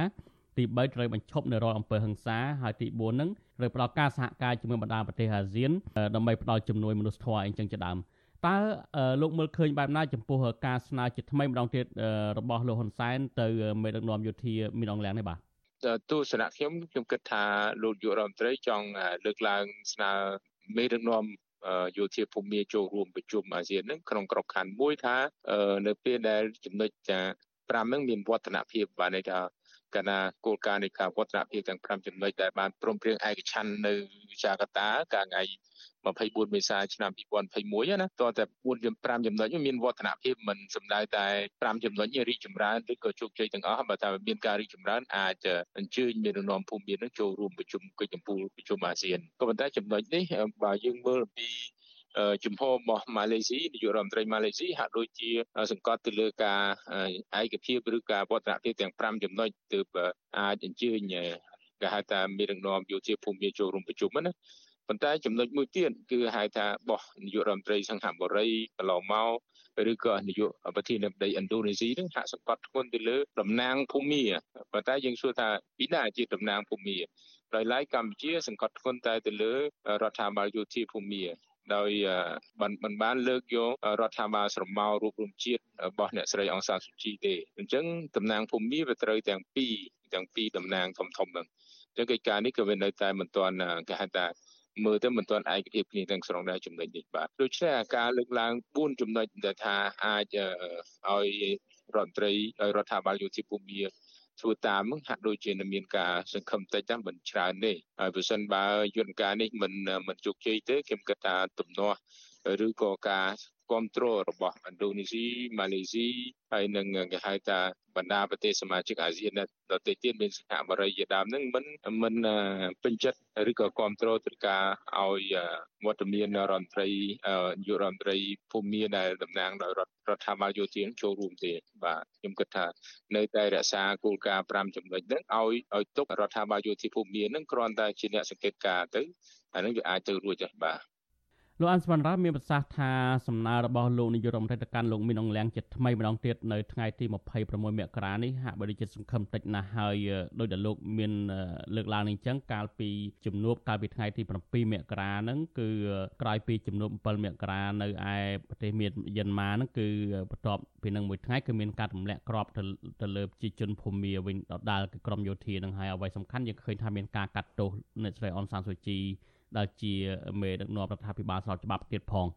ទី3ត្រូវបញ្ឈប់នៅរាល់អំពើហិង្សាហើយទី4ហ្នឹង ត្រូវផ្ដល់ការសហការជាមួយបណ្ដាប្រទេសអាស៊ានដើម្បីផ្ដល់ជំនួយមនុស្សធម៌អីចឹងជាដើមតើលោកមើលឃើញបែបណាចំពោះការស្នើជាថ្មីម្ដងទៀតរបស់លោកហ៊ុនសែនទៅមេដឹកនាំយោធាមីនអងលៀងនេះបាទទស្សនៈខ្ញុំខ្ញុំគិតថាលោកយុរដ្ឋមន្ត្រីចង់លើកឡើងស្នើមេដឹកនាំយោធាភូមិចូលរួមប្រជុំអាស៊ាននឹងក្នុងក្របខ័ណ្ឌមួយថានៅពេលដែលចំណុច5នឹងមានវឌ្ឍនភាពបានន័យថា កណាគោលការណ៍នៃការវឌ្ឍនភាពទាំង5ចំណុចដែលបានព្រមព្រៀងឯកច្ឆ័ន្ទនៅចាកាតាកាលថ្ងៃ24មេសាឆ្នាំ2021ណាតើតែ4 5ចំណុចមានវឌ្ឍនភាពមិនសំដៅតែ5ចំណុចរីកចម្រើនឬក៏ជោគជ័យទាំងអស់បើថាមានការរីកចម្រើនអាចអញ្ជើញមានរនាំភូមិមាននឹងចូលរួមប្រជុំកិច្ចកម្ពុជាប្រជុំអាស៊ានក៏ប៉ុន្តែចំណុចនេះបើយើងមើលពី ជំហររបស់ម៉ាឡេស៊ីនាយករដ្ឋមន្ត្រីម៉ាឡេស៊ីហាក់ដូចជាសង្កត់ទៅលើការឯកភាពឬការវឌ្ឍនភាពទាំង5ចំណុចទើបអាចអញ្ជើញគេហៅថាមានរងនាំយោធាភូមិចូលរួមប្រជុំណាប៉ុន្តែចំណុចមួយទៀតគឺហៅថាបោះនាយករដ្ឋមន្ត្រីសង្ហបុរីកន្លងមកឬក៏នាយកប្រធានាធិបតីឥណ្ឌូនេស៊ីនឹងហាក់សង្កត់ធ្ងន់ទៅលើតំណាងភូមិប៉ុន្តែយើងសួរថាពីណាជាតំណាងភូមិដោយឡែកកម្ពុជាសង្កត់ធ្ងន់តែទៅលើរដ្ឋាភិបាលយោធាភូមិ ដោយមិនបានលើកយករដ្ឋាភិបាលស្រមោលរួបរวมជាតិរបស់អ្នកស្រីអង្សានស៊ូជីទេអញ្ចឹងតំណាងភូមិវាត្រូវទាំងពីរទាំងពីរតំណាងធំធំហ្នឹងអញ្ចឹងកិច្ចការនេះក៏វានៅតែមិនទាន់គេហៅថាមើលទៅមិនទាន់ឯកភាពគ្នាទាំងស្រុងដែរចំណុចនេះបាទដូច្នេះការលើកឡើង4ចំណុចដែលថាអាចឲ្យរដ្ឋមន្ត្រីឲ្យរដ្ឋាភិបាលយោធាភូមិ ធ្វើតាមនឹងហាក់ដូចជានឹងមានការសង្ឃឹមតិចតែមិនច្រើនទេហើយបើសិនបើយន្តការនេះមិនមិនជោគជ័យទេខ្ញុំគិតថាទំនាស់ ឬក៏ការគ្រប់គ្រងរបស់ឥណ្ឌូនេស៊ីម៉ាឡេស៊ីហើយនឹងគេហៅថាបណ្ដាប្រទេសសមាជិកអាស៊ានដទៃទៀតមានសិង្ហបុរីជាដើមហ្នឹងមិនមិនពេញចិត្តឬក៏គ្រប់គ្រងទៅការឲ្យវត្តមានរដ្ឋមន្ត្រីយុរដ្ឋមន្ត្រីភូមិដែលតំណាងដោយរដ្ឋរដ្ឋាភិបាលយោធាចូលរួមទេបាទខ្ញុំគិតថានៅតែរក្សាគោលការណ៍5ចំណុចហ្នឹងឲ្យឲ្យទុករដ្ឋាភិបាលយោធាភូមិហ្នឹងគ្រាន់តែជាអ្នកសង្កេតការទៅអានឹងវាអាចទៅរួចដែរបាទ លោកអានសវណ្ណរាមានប្រសាសន៍ថាសំណើរបស់លោកនាយករដ្ឋមន្ត្រីទៅកាន់លោកមីនអងលៀងជាថ្មីម្ដងទៀតនៅថ្ងៃទី26មករានេះហាក់បីដូចជាសង្ឃឹមតិចណាស់ហើយដោយដែលលោកមានលើកឡើងនេះអញ្ចឹងកាលពីជំនួបកាលពីថ្ងៃទី7មករាហ្នឹងគឺក្រោយពីជំនួប7មករានៅឯប្រទេសមៀនយ៉ាន់ម៉ាហ្នឹងគឺបន្ទាប់ពីនឹងមួយថ្ងៃគឺមានការទម្លាក់គ្រាប់ទៅទៅលើប្រជាជនភូមិវិញដដាលគឺក្រមយោធានឹងហើយអ្វីសំខាន់យើងឃើញថាមានការកាត់ទោសអ្នកស្រីអនសានសូជី ដែលជាមេដឹកនាំរដ្ឋាភិបាលស្របច្បាប់ទៀតផង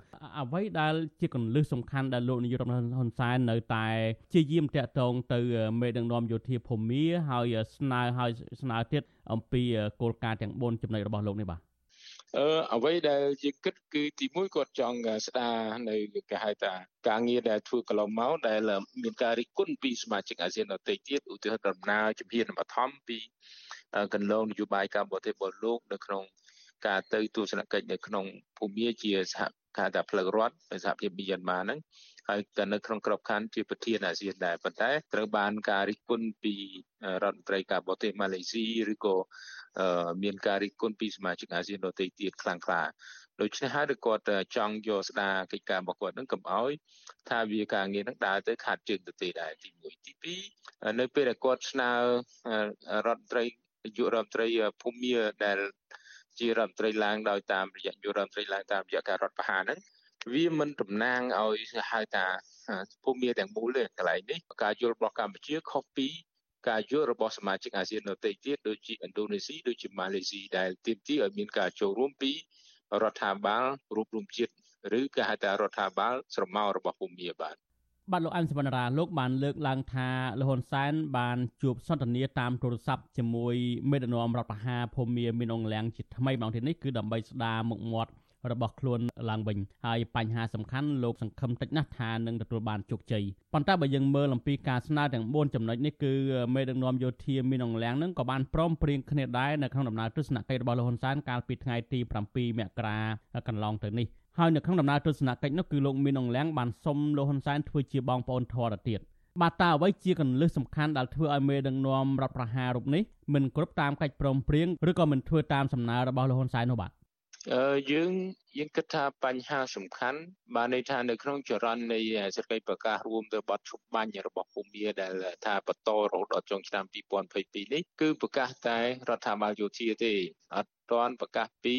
អ្វីដែលជាកលឹះសំខាន់ដែលលោកនាយករដ្ឋមន្ត្រីហ៊ុនសែននៅតែជាយាមតាក់ទងទៅមេដឹកនាំយោធាភូមិហើយស្នើឲ្យស្នើទៀតអំពីគោលការណ៍ទាំង4ចំណុចរបស់លោកនេះបាទអឺអ្វីដែលយើងគិតគឺទីមួយគាត់ចង់ស្ដារនៅគេហៅថាការងារដែលធ្វើកន្លងមកដែលមានការរិះគន់ពីសមាជិកអាស៊ានដទៃទៀតឧទាហរណ៍ដំណើរជំហានបឋមពីកន្លងនយោបាយការបរទេសរបស់លោកនៅក្នុង ការទៅទស្សនកិច្ចនៅក្នុងភូមិជាសហគេថាផ្លូវរដ្ឋនៃសហភាពមីយ៉ាន់ម៉ាហ្នឹងហើយក៏នៅក្នុងក្របខ័ណ្ឌជាប្រធានអាស៊ានដែរប៉ុន្តែត្រូវបានការរិះគន់ពីរដ្ឋមន្ត្រីការបរទេសម៉ាឡេស៊ីឬក៏មានការរិះគន់ពីសមាជិកអាស៊ានដទៃទៀតខ្លាំងក្លាដូច្នេះហើយគាត់ចង់យកស្ដារកិច្ចការរបស់គាត់នឹងកុំឲ្យថាវាការងារនឹងដើរទៅខាត់ជើងទៅទេដែរទី1ទី2នៅពេលដែលគាត់ស្នើរដ្ឋមន្ត្រីនាយករដ្ឋមន្ត្រីភូមាដែល ជារដ្ឋមន្ត្រីឡើងដោយតាមរយៈនាយករដ្ឋមន្ត្រីឡើងតាមរយៈការរដ្ឋប្រហារហ្នឹងវាមិនតំណាងឲ្យហៅថាភូមិទាំងមូលទេកន្លែងនេះការយល់របស់កម្ពុជាខុសពីការយល់របស់សមាជិកអាស៊ានដទៃទៀតដូចជាឥណ្ឌូនេស៊ីដូចជាម៉ាឡេស៊ីដែលទាមទារឲ្យមានការចូលរួមពីរដ្ឋាភិបាលរួមរួមជាតិឬក៏ហៅថារដ្ឋាភិបាលស្រមោលរបស់ភូមិបាទ បាទលោកអែមសវណ្ណរាលោកបានលើកឡើងថាលហ៊ុនសែនបានជួបសន្ទនាតាមទូរស័ព្ទជាមួយមេដឹកនាំរដ្ឋបហាភូមិមានអងលៀងជាថ្មីម្ដងទៀតនេះគឺដើម្បីស្ដារមុខមាត់របស់ខ្លួនឡើងវិញហើយបញ្ហាសំខាន់លោកសង្ឃឹមតិចណាស់ថានឹងទទួលបានជោគជ័យប៉ុន្តែបើយើងមើលអំពីការស្នើទាំង4ចំណុចនេះគឺមេដឹកនាំយោធាមីនអងលៀងនឹងក៏បានព្រមព្រៀងគ្នាដែរនៅក្នុងដំណើរទស្សនកិច្ចរបស់លោកហ៊ុនសែនកាលពីថ្ងៃទី7មករាកន្លងទៅនេះ ហើយនៅក្នុងដំណើរទស្សនកិច្ចនោះគឺលោកមីនអងលៀងបានសុំលោកហ៊ុនសែនធ្វើជាបងប្អូនធរទៅទៀតបាទតើអ្វីជាកន្លឹះសំខាន់ដែលធ្វើឲ្យមេដឹកនាំរដ្ឋប្រហាររូបនេះមិនគ្រប់តាមកិច្ចព្រមព្រៀងឬក៏មិនធ្វើតាមសំណើរបស់លោកហ៊ុនសែននោះបាទអឺយើង យើងគិតថាបញ្ហាសំខាន់បានន័យថានៅក្នុងចរន្តនៃសេចក្តីប្រកាសរួមទៅបទឈប់បាញ់របស់ភូមាដែលថាបន្តរហូតដល់ចុងឆ្នាំ2022នេះគឺប្រកាសតែរដ្ឋាភិបាលយោធាទេអត់ទាន់ប្រកាសពី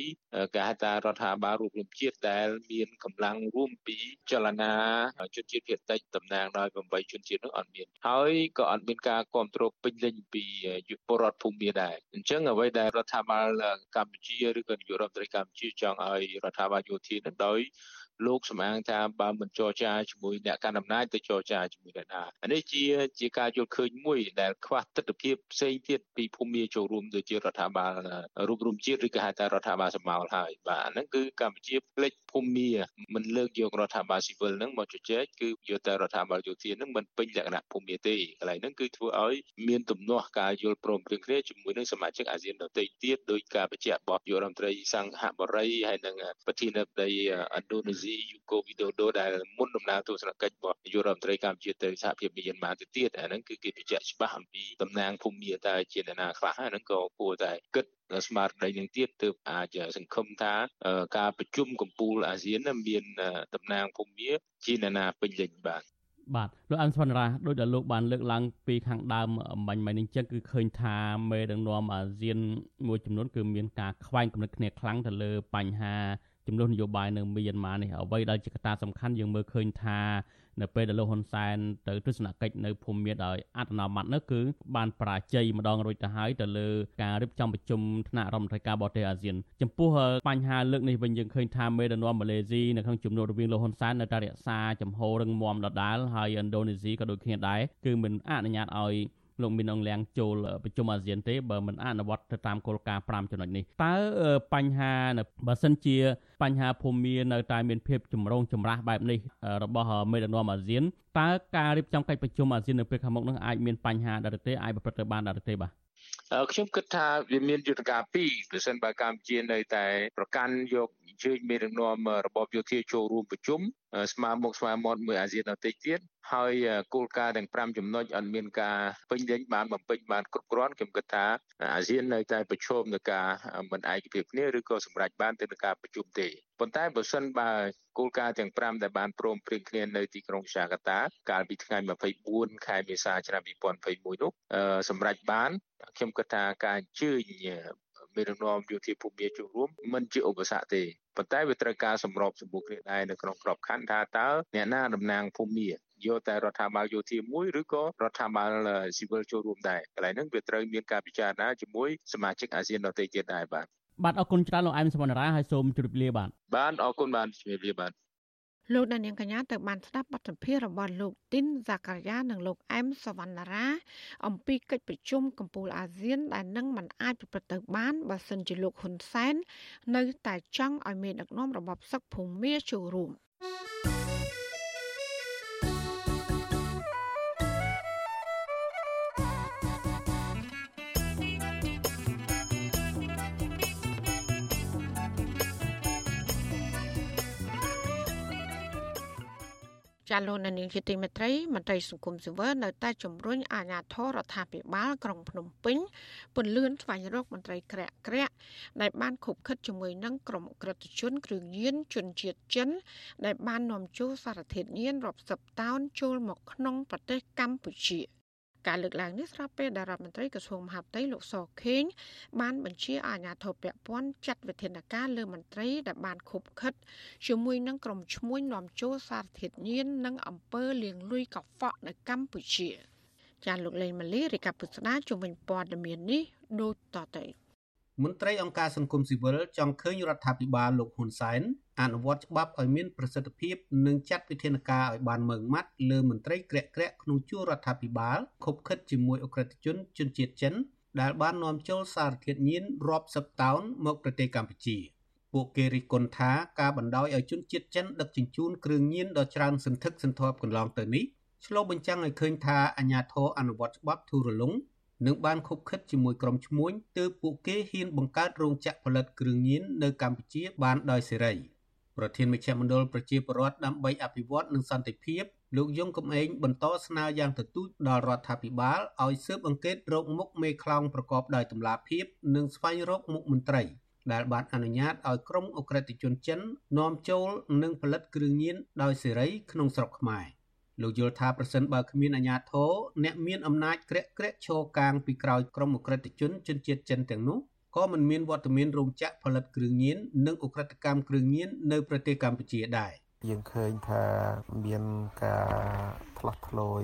គេហៅថារដ្ឋាភិបាលរួមរំជាតិដែលមានកម្លាំងរួមពីចលនាជនជាតិភាគតិចតំណាងដោយ8ជនជាតិនោះអត់មានហើយក៏អត់មានការគ្រប់គ្រងពេញលេញពីយុវរដ្ឋភូមិដែរអញ្ចឹងអ្វីដែលរដ្ឋាភិបាលកម្ពុជាឬក៏នាយករដ្ឋមន្ត្រីកម្ពុជាចង់ឲ្យរដ្ឋាភិបាលយោធានឹងដោយ លោកសំអាងថាបើមិនចរចាជាមួយអ្នកកាន់អំណាចទៅចរចាជាមួយអ្នកណានេះជាជាការយល់ឃើញមួយដែលខ្វះទស្សនវិជ្ជាផ្សេងទៀតពីភូមិចូលរួមដូចជារដ្ឋាភិបាលរូបរួមជាតិឬក៏ហៅថារដ្ឋាភិបាលសម្មាលហើយបាទហ្នឹងគឺកម្ពុជាផ្លេចភូមិមិនលើកយករដ្ឋាភិបាលស៊ីវិលហ្នឹងមកជជែកគឺយកតែរដ្ឋាភិបាលយោធាហ្នឹងមិនពេញលក្ខណៈភូមិទេកន្លែងហ្នឹងគឺធ្វើឲ្យមានទំនាស់ការយល់ព្រមព្រៀងគ្នាជាមួយនឹងសមាជិកអាស៊ានដទៃទៀតដោយការបញ្ជាក់របស់យុរដ្ឋមន្ត្រីសង្ហបុរីហើយនិងប្រធានាធិបតីឥណ្ឌូនេស៊ីយូកូវីដូដូដែលមុនដំណើរទស្សនកិច្ចរបស់នាយករដ្ឋមន្ត្រីកម្ពុជាទៅសហភាពមីយ៉ាន់ម៉ាទៅទៀតអាហ្នឹងគឺគេបញ្ជាក់ច្បាស់អំពីតំណាងភូមិតើជាអ្នកណាខ្លះហ្នឹងក៏គួរតែគិតស្មារតីនឹងទៀតទើបអាចសង្ឃឹមថាការប្រជុំកម្ពុជាអាស៊ានមានតំណាងភូមិជាអ្នកណាពេញលេញបាទបាទលោកអនសវណ្ណរាដោយដែលលោកបានលើកឡើងពីខាងដើមបាញ់មិញនេះចឹងគឺឃើញថាមេដឹកនាំអាស៊ានមួយចំនួនគឺមានការខ្វែងគំនិតគ្នាខ្លាំងទៅលើបញ្ហា ចំនួននយោបាយនៅមីយ៉ាន់ម៉ានេះអ្វីដែលជាកត្តាសំខាន់យើងមើលឃើញថានៅពេលដែលលោកហ៊ុនសែនទៅទស្សនកិច្ចនៅភូមិមាដោយអត្តនោម័តនោះគឺបានបរាជ័យម្ដងរួចទៅហើយទៅលើការរៀបចំប្រជុំថ្នាក់រដ្ឋមន្ត្រីការបរទេសអាស៊ានចំពោះបញ្ហាលើកនេះវិញយើងឃើញថាមេដឹកនាំម៉ាឡេស៊ីនៅក្នុងជំនួបរវាងលោកហ៊ុនសែននៅតែរក្សាចំហររឹងមាំដដែលហើយឥណ្ឌូនេស៊ីក៏ដូចគ្នាដែរគឺមិនអនុញ្ញាតឲ្យ លោកមីនអងលៀងចូលប្រជុំអាស៊ានទេបើមិនអនុវត្តទៅតាមគោលការណ៍5ចំណុចនេះតើបញ្ហាបើសិនជាបញ្ហាភូមិនៅតែមានភាពចម្រូងចម្រាសបែបនេះរបស់មេដឹកនាំអាស៊ានតើការរៀបចំកិច្ចប្រជុំអាស៊ាននៅពេលខាងមុខនឹងអាចមានបញ្ហាដែរទេអាចប្រព្រឹត្តទៅបានដែរទេបាទខ្ញុំគិតថាវាមានយុទ្ធការពីរប្រសិនបើកម្ពុជានៅតែប្រកាន់យក អញ្ជើញមេដឹកនាំរបបយោធាចូលរួមប្រជុំស្មើមុខស្មើមាត់មួយអាស៊ានដទៃទៀតហើយគោលការណ៍ទាំង5ចំណុចអត់មានការពេញលេញបានបំពេញបានគ្រប់គ្រាន់ខ្ញុំគិតថាអាស៊ាននៅតែប្រឈមនឹងការមិនឯកភាពគ្នាឬក៏សម្រេចបានទៅនឹងការប្រជុំទេប៉ុន្តែបើសិនបើគោលការណ៍ទាំង5ដែលបានព្រមព្រៀងគ្នានៅទីក្រុងចាកាតា កាលពីថ្ងៃ24ខែមេសាឆ្នាំ2021នោះសម្រេចបានខ្ញុំគិតថាការអញ្ជើញ មេដឹកនាំយោធាភូមិចូលរួមមិនជាឧបសគ្គទេប៉ុន្តែវាត្រូវការសម្របសម្រួលគ្នាដែរនៅក្នុងក្របខ័ណ្ឌថាតើអ្នកណាតំណាងភូមិយកតែរដ្ឋាភិបាលយោធាមួយឬក៏រដ្ឋាភិបាលស៊ីវិលចូលរួមដែរកន្លែងហ្នឹងវាត្រូវមានការពិចារណាជាមួយសមាជិកអាស៊ានដទៃទៀតដែរបាទបាទអរគុណច្រើនលោកអែមសមនរាហើយសូមជម្រាបលាបាទបាទអរគុណបាទជម្រាបលាបាទ លោកដានៀងកញ្ញាទៅបានស្ដាប់បទសម្ភាសន៍របស់លោកទីនហ្សាការីយ៉ានិងលោកអែមសវណ្ណារា អំពីកិច្ចប្រជុំកំពូលអាស៊ាន ដែលនឹងមិនអាចប្រព្រឹត្តទៅបានបើសិនជាលោកហ៊ុនសែននៅតែចង់ឲ្យមានដឹកនាំរបបសឹកភូមិចូលរួម ចាលោកនាងជាទីមេត្រីមន្ត្រីសង្គមស៊ីវិលនៅតែជំរុញអាជ្ញាធររដ្ឋាភិបាលក្រុងភ្នំពេញពន្លឿនស្វែងរកមន្ត្រីក្រាក់ក្រាក់ដែលបានខົບខិតជាមួយនឹងក្រុមក្រិតជនគ្រឿងញៀនជនជាតិចិន ដែលបាននាំចូលសារធាតុញៀនរាប់សិបតោនចូលមកក្នុងប្រទេសកម្ពុជា ការលើកឡើងនេះស្របពេលដែលរដ្ឋមន្ត្រីក្រសួងមហាផ្ទៃលោកសខេងបានបញ្ជាអាជ្ញាធរពាក់ព័ន្ធចាត់វិធានការលើមន្ត្រីដែលបានខុបខិតជាមួយនឹងក្រុមឈ្មួញនាំចូលសារធាតុញៀននិងអំពើលាងលុយកខ្វក់នៅកម្ពុជាចាលោកលេងម៉ាលីរាជការពុស្ដាជំនាញព័ត៌មាននេះដូចតទៅ មន្ត្រីអង្គការសង្គមស៊ីវិលចង់ឃើញរដ្ឋាភិបាលលោកហ៊ុនសែនអនុវត្តច្បាប់ឲ្យមានប្រសិទ្ធភាពនិងចាត់វិធានការឲ្យបានម៉ឺងម៉ាត់លើមន្ត្រីក្រាក់ក្រាក់ក្នុងជួររដ្ឋាភិបាលខົບខិតជាមួយអ ுக ្រិតជនជនជាតិចិន ដែលបាននាំចូលសារធាតុញៀនរាប់សិបតោនមកប្រទេសកម្ពុជាពួកគេរិះគន់ថាការបណ្ដោយឲ្យជនជាតិចិនដឹកជញ្ជូនគ្រឿងញៀនដ៏ច្រើនសន្ធឹកសន្ធាប់កន្លងទៅនេះឆ្លុះបញ្ចាំងឲ្យឃើញថាអាញាធរអនុវត្តច្បាប់ធូររលុង និងបានខົບខិតជាមួយក្រុមឈ្មួញទើបពួកគេហ៊ានបង្កើតរោងចក្រផលិតគ្រឿងញៀននៅកម្ពុជាបានដោយសេរីប្រធានមជ្ឈមណ្ឌលប្រជាពលរដ្ឋដើម្បីអភិវឌ្ឍនិងសន្តិភាពលោកយងកំឯងបន្តស្នើយ៉ាងទទូចដល់រដ្ឋាភិបាលឲ្យស៊ើបអង្កេតរោគមុខមេខ្លោងប្រកបដោយតម្លាភាពនិងស្វែងរកមុខមន្ត្រីដែលបានអនុញ្ញាតឲ្យក្រុមអ ுக ្រិតជនចិននាំចូលនិងផលិតគ្រឿងញៀនដោយសេរីក្នុងស្រុកខ្មែរ។ លោកយល់ថាប្រសិនបើគ្មានអាជ្ញាធរអ្នកមានអំណាចក្រាក់ក្រាក់ឈរកាងពីក្រោយក្រុមអ ுக ្រិតជនជនជាតិចិនទាំងនោះក៏មិនមានវត្តមានរោងចក្រផលិតគ្រឿងញៀននិងអ ுக ្រិតកម្មគ្រឿងញៀននៅប្រទេសកម្ពុជាដែរយើងឃើញថាមានការផ្លាស់ប្ដូរ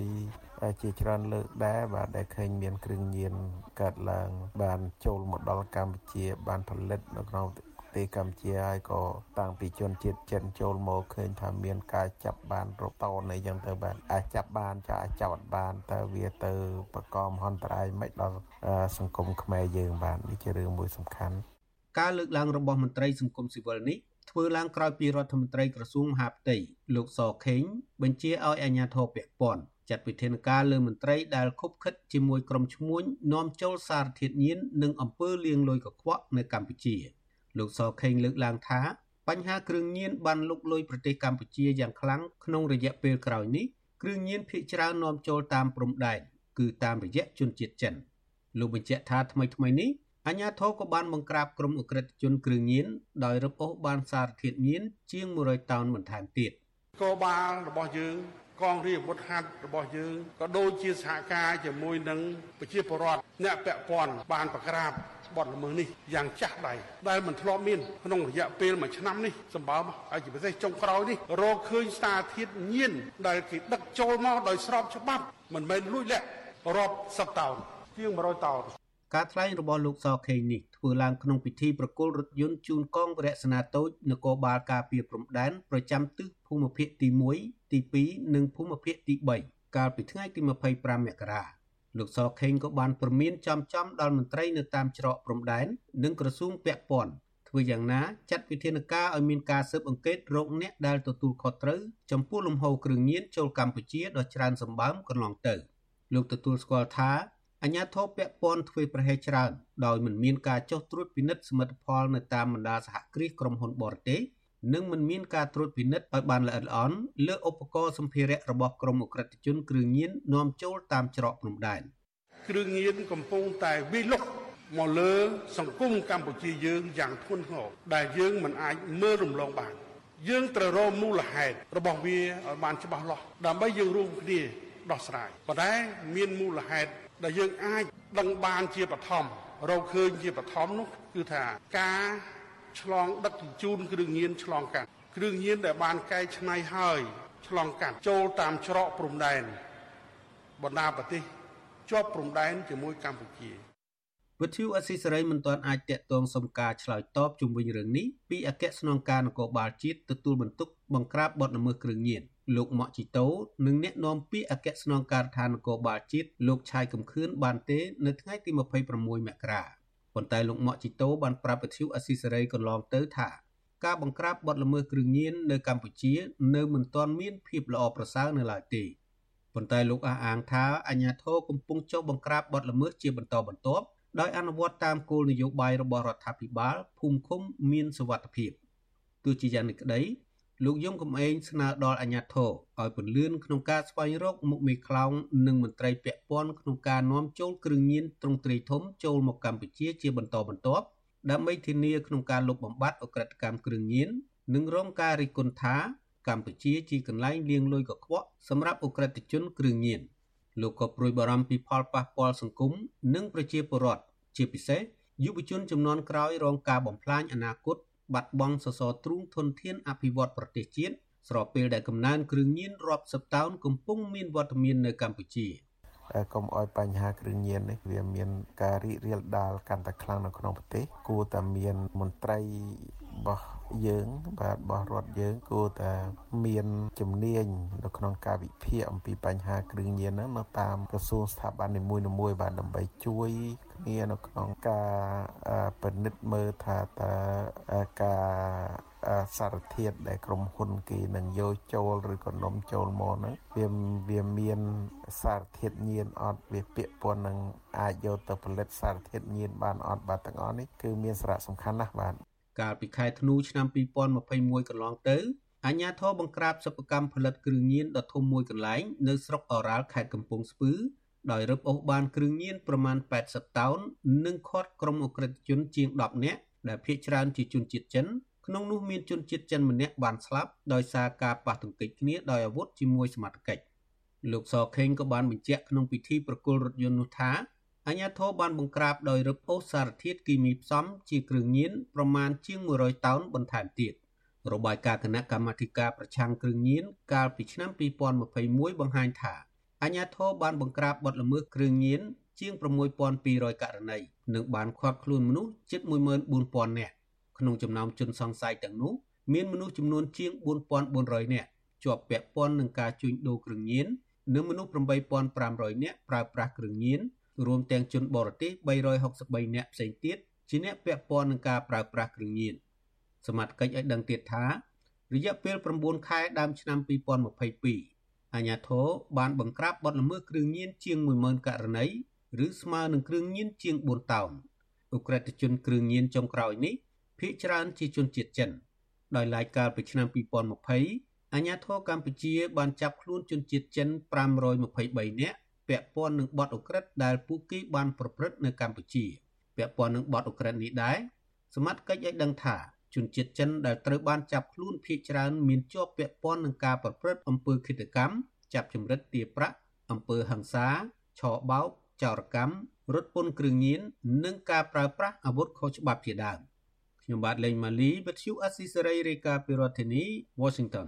ជាច្រើនលើកដែរបាទដែលឃើញមានគ្រឿងញៀនកើតឡើង បានចូលមកដល់កម្ពុជា បានផលិតនៅក្នុង ទេសកម្ពុជាហើយក៏តាំងពីជនជាតិចិនចូលមកឃើញថាមានការចាប់បានរកតនអីចឹងទៅបាទអាចចាប់បានចាអាចចាប់អត់បានតើវាទៅបកមហន្តរាយមិនដល់សង្គមខ្មែរយើងបាទនេះជារឿងមួយសំខាន់ការលើកឡើងរបស់មន្ត្រីសង្គមស៊ីវិលនេះធ្វើឡើងក្រោយពីរដ្ឋមន្ត្រីក្រសួងមហាផ្ទៃលោកសខេងបញ្ជាឲ្យអាជ្ញាធរពាក់ព័ន្ធចាត់វិធានការលើមន្ត្រីដែលខុបខិតជាមួយក្រុមឈ្មួញនាំចូលសារធាតុញៀននិងអំពើលាងលុយកខ្វក់នៅកម្ពុជា។ លោកសខេងលើកឡើងថាបញ្ហាគ្រឿងញៀនបានលុកលុយប្រទេសកម្ពុជាយ៉ាងខ្លាំងក្នុងរយៈពេលក្រោយនេះគ្រឿងញៀនភាគច្រើននាំចូលតាមព្រំដែនគឺតាមរយៈជនជាតិចិនលោកបញ្ជាក់ថាថ្មីថ្មីនេះអាញាធរក៏បានបង្ក្រាបក្រុមអក្រិតជនគ្រឿងញៀនដោយរឹបអូសបានសារធាតុញៀនជាង100តោនបន្ថែមទៀតកោបាលរបស់យើងកងរាជអាវុធហត្ថរបស់យើងក៏ដូចជាសហការជាមួយនឹងប្រជាពលរដ្ឋអ្នកពាក់ព័ន្ធបានបង្ក្រាប បទល្មើសនេះយ៉ាងចាស់ដៃដែលមិនធ្លាប់មានក្នុងរយៈពេលមួយឆ្នាំនេះសម្បើមហើយជាពិសេសចុងក្រោយនេះរកឃើញសារធាតុញៀនដែលគេដឹកចូលមកដោយស្របច្បាប់មិនមែនលួចលាក់រាប់សិបតោនជាង100តោនការថ្លែងរបស់លោកសខេងនេះធ្វើឡើងក្នុងពិធីប្រគល់រថយន្តជូនកងវរៈសេនាតូចនគរបាលការពារព្រំដែនប្រចាំទិសភូមិភាគទី1ទី2និងភូមិភាគទី3កាលពីថ្ងៃទី25មករា លោកសខេងក៏បានព្រមានចំចំដល់មន្ត្រីនៅតាមច្រកព្រំដែននិងក្រសួងពាក់ព័ន្ធធ្វើយ៉ាងណាចាត់វិធានការឲ្យមានការស៊ើបអង្កេតរោគអ្នកដែលទទួលខុសត្រូវចំពោះលំហូរគ្រឿងញៀនចូលកម្ពុជាដ៏ច្រើនសម្បើមកន្លងទៅលោកទទួលស្គាល់ថាអញ្ញាធិបពាក់ព័ន្ធធ្វើប្រហែលច្រើនដោយមិនមានការចុះត្រួតពិនិត្យសមិទ្ធផលនៅតាមបណ្ដាសហគ្រាសក្រុមហ៊ុនបរទេស និងមិនមានការត្រួតពិនិត្យឲ្យបានល្អិតល្អន់លើឧបករណ៍សម្ភារៈរបស់ក្រុមអក្រិតជនគ្រឿងញៀននាំចូលតាមច្រកព្រំដែនគ្រឿងញៀនកំពុងតែវិលុកមកលើសង្គមកម្ពុជាយើងយ៉ាងធ្ងន់ធ្ងរដែលយើងមិនអាចមើលរំលងបាន យើងត្រូវរកមូលហេតុរបស់វាឲ្យបានច្បាស់លាស់ដើម្បីយើងរួមគ្នាដោះស្រាយប៉ុន្តែមានមូលហេតុដែលយើងអាចដឹងបានជាបឋមរកឃើញជាបឋមនោះគឺថាការ ឆ្លងដឹកជញ្ជូនគ្រឿងញៀនឆ្លងកាត់គ្រឿងញៀនដែលបានកែច្នៃហើយឆ្លងកាត់ចូលតាមច្រកព្រំដែនបណ្ដាប្រទេសជាប់ព្រំដែនជាមួយកម្ពុជាវិទ្យុអស៊ីសេរីមិនទាន់អាចតាក់ទងសុំការឆ្លើយតបជុំវិញរឿងនេះពីអគ្គស្នងការនគរបាលជាតិទទួលបន្ទុកបង្ក្រាបបទល្មើសគ្រឿងញៀនលោកម៉ាក់ជីតូនិងអ្នកនាំពាក្យអគ្គស្នងការដ្ឋាននគរបាលជាតិលោកឆាយកំខឿនបានទេ នៅថ្ងៃទី26មករា ប៉ុន្តែលោកម៉ាក់ជីតូបានប្រាប់វិទ្យុអស៊ីសេរីកន្លងទៅថាការបង្ក្រាបបទល្មើសគ្រឿងញៀននៅកម្ពុជានៅមិនទាន់មានភាពល្អប្រសើរនៅឡើយទេប៉ុន្តែលោកអះអាងថាអាញាធរកំពុងចុះបង្ក្រាបបទល្មើសជាបន្តបន្ទាប់ដោយអនុវត្តតាមគោលនយោបាយរបស់រដ្ឋាភិបាលភូមិឃុំមានសវត្ថភាពទោះជាយ៉ាងនេះក្តី លោកយមកំឯងស្នើដល់អាជ្ញាធរឲ្យពន្លឿនក្នុងការស្វែងរកមុខមេខ្លោងនិងមន្ត្រីពាក់ព័ន្ធក្នុងការនាំចូលគ្រឿងញៀនទ្រង់ទ្រាយធំចូលមកកម្ពុជាជាបន្តបន្ទាប់ដើម្បីធានាក្នុងការលុបបំបាត់អក្រិតកម្មគ្រឿងញៀននិងរងការរិះគន់ថាកម្ពុជាជាកន្លែងលាងលុយកខ្វក់សម្រាប់អក្រិតជនគ្រឿងញៀនលោកក៏ព្រួយបារម្ភពីផលប៉ះពាល់សង្គមនិងប្រជាពលរដ្ឋជាពិសេសយុវជនចំនួនក្រោយរងការបំផ្លាញអនាគត បាត់បង់សសរទ្រូងធនធានអភិវឌ្ឍប្រទេសជាតិស្របពេលដែលកំណើនគ្រឿងញៀនរាប់សិបតោនកំពុងមានវត្តមាននៅកម្ពុជាកុំឲ្យបញ្ហាគ្រឿងញៀននេះវាមានការរីករាលដាលកាន់តែខ្លាំងនៅក្នុងប្រទេសគួរតែមានមន្ត្រី របស់យើងបាទរបស់រដ្ឋយើងគួរតែមានជំនាញនៅក្នុងការវិភាគអំពីបញ្ហាគ្រឿងញៀនហ្នឹងនៅតាមក្រសួងស្ថាប័ននីមួយៗបាទដើម្បីជួយគ្នានៅក្នុងការពិនិត្យមើលថាតើការសារធាតុដែលក្រុមហ៊ុនគេនឹងយកចូលឬក៏នំចូលមកហ្នឹងវាវាមានសារធាតុញៀនអត់វាពាក់ព័ន្ធនឹងអាចយកទៅផលិតសារធាតុញៀនបានអត់បាទទាំងអស់នេះគឺមានសារៈសំខាន់ណាស់បាទ កាលពីខែធ្នូឆ្នាំ2021កន្លងទៅអាជ្ញាធរបង្ក្រាបសិប្បកម្មផលិតគ្រឿងញៀនដ៏ធំមួយកន្លែងនៅស្រុកអូរ៉ាល់ខេត្តកំពង់ស្ពឺដោយរឹបអូសបានគ្រឿងញៀនប្រមាណ80តោននិងឃាត់ក្រុមអក្រិតជនជាង10នាក់ដែលភ ieck ច្រើនជាជនជាតិចិនក្នុងនោះមានជនជាតិចិនម្នាក់បានស្លាប់ដោយសារការប៉ះទង្គិចគ្នាដោយអាវុធជាមួយសមត្ថកិច្ចលោកសខេងក៏បានបញ្ជាក់ក្នុងពិធីប្រគល់រថយន្តនោះថា អាញាធរបានបង្ក្រាបដោយរឹបអូសសារធាតុគីមីផ្សំជាគ្រឿងញៀនប្រមាណជាង100តោនបន្ថែមទៀតរបាយការណ៍គណៈកម្មាធិការប្រឆាំងគ្រឿងញៀនកាលពីឆ្នាំ2021បង្ហាញថាអាញាធរបានបង្ក្រាបបទល្មើសគ្រឿងញៀនជាង6200ករណីនិងបានឃាត់ខ្លួនមនុស្សជិត14000នាក់ក្នុងចំណោមជនសង្ស័យទាំងនោះមានមនុស្សចំនួនជាង4400នាក់ជាប់ពាក់ព័ន្ធនឹងការជួញដូរគ្រឿងញៀននិងមនុស្ស8500នាក់ប្រើប្រាស់គ្រឿងញៀន រួមទាំងជនបរទេស363នាក់ផ្សេងទៀតជាអ្នកពាក់ព័ន្ធនឹងការប្រើប្រាស់គ្រឿងញៀនសមត្ថកិច្ចឲ្យដឹងទៀតថា រយៈពេល9ខែដើមឆ្នាំ2022អាជ្ញាធរបានបង្ក្រាបបទល្មើសគ្រឿងញៀនជាង10000ករណីឬស្មើនឹងគ្រឿងញៀនជាង4តោនអ ுக ្រិតជនគ្រឿងញៀនចុងក្រោយនេះភ ieck ច្រើនជាជនជាតិចិនដោយឡែកកាលពីឆ្នាំ2020អាជ្ញាធរកម្ពុជាបានចាប់ខ្លួនជនជាតិចិន523នាក់ ពាក់ព័ន្ធនឹងបទឧក្រិដ្ឋដែលពួកគេបានប្រព្រឹត្តនៅកម្ពុជាពាក់ព័ន្ធនឹងបទឧក្រិដ្ឋនេះដែរសមត្ថកិច្ចឲ្យដឹងថាជនជាតិចិនដែលត្រូវបានចាប់ខ្លួនភ ieck ច្រើនមានជាប់ពាក់ព័ន្ធនឹងការប្រព្រឹត្តអំពើឃាតកម្មចាប់ចម្រិតទារប្រាក់អំពើហិង្សាឆោបោកចោរកម្មរត់ពន្ធគ្រឿងញៀននិងការប្រើប្រាស់អាវុធខុសច្បាប់ជាដើមខ្ញុំបាទលេងម៉ាលីវិទ្យុអស៊ីសេរីរាយការណ៍ពីរដ្ឋធានី Washington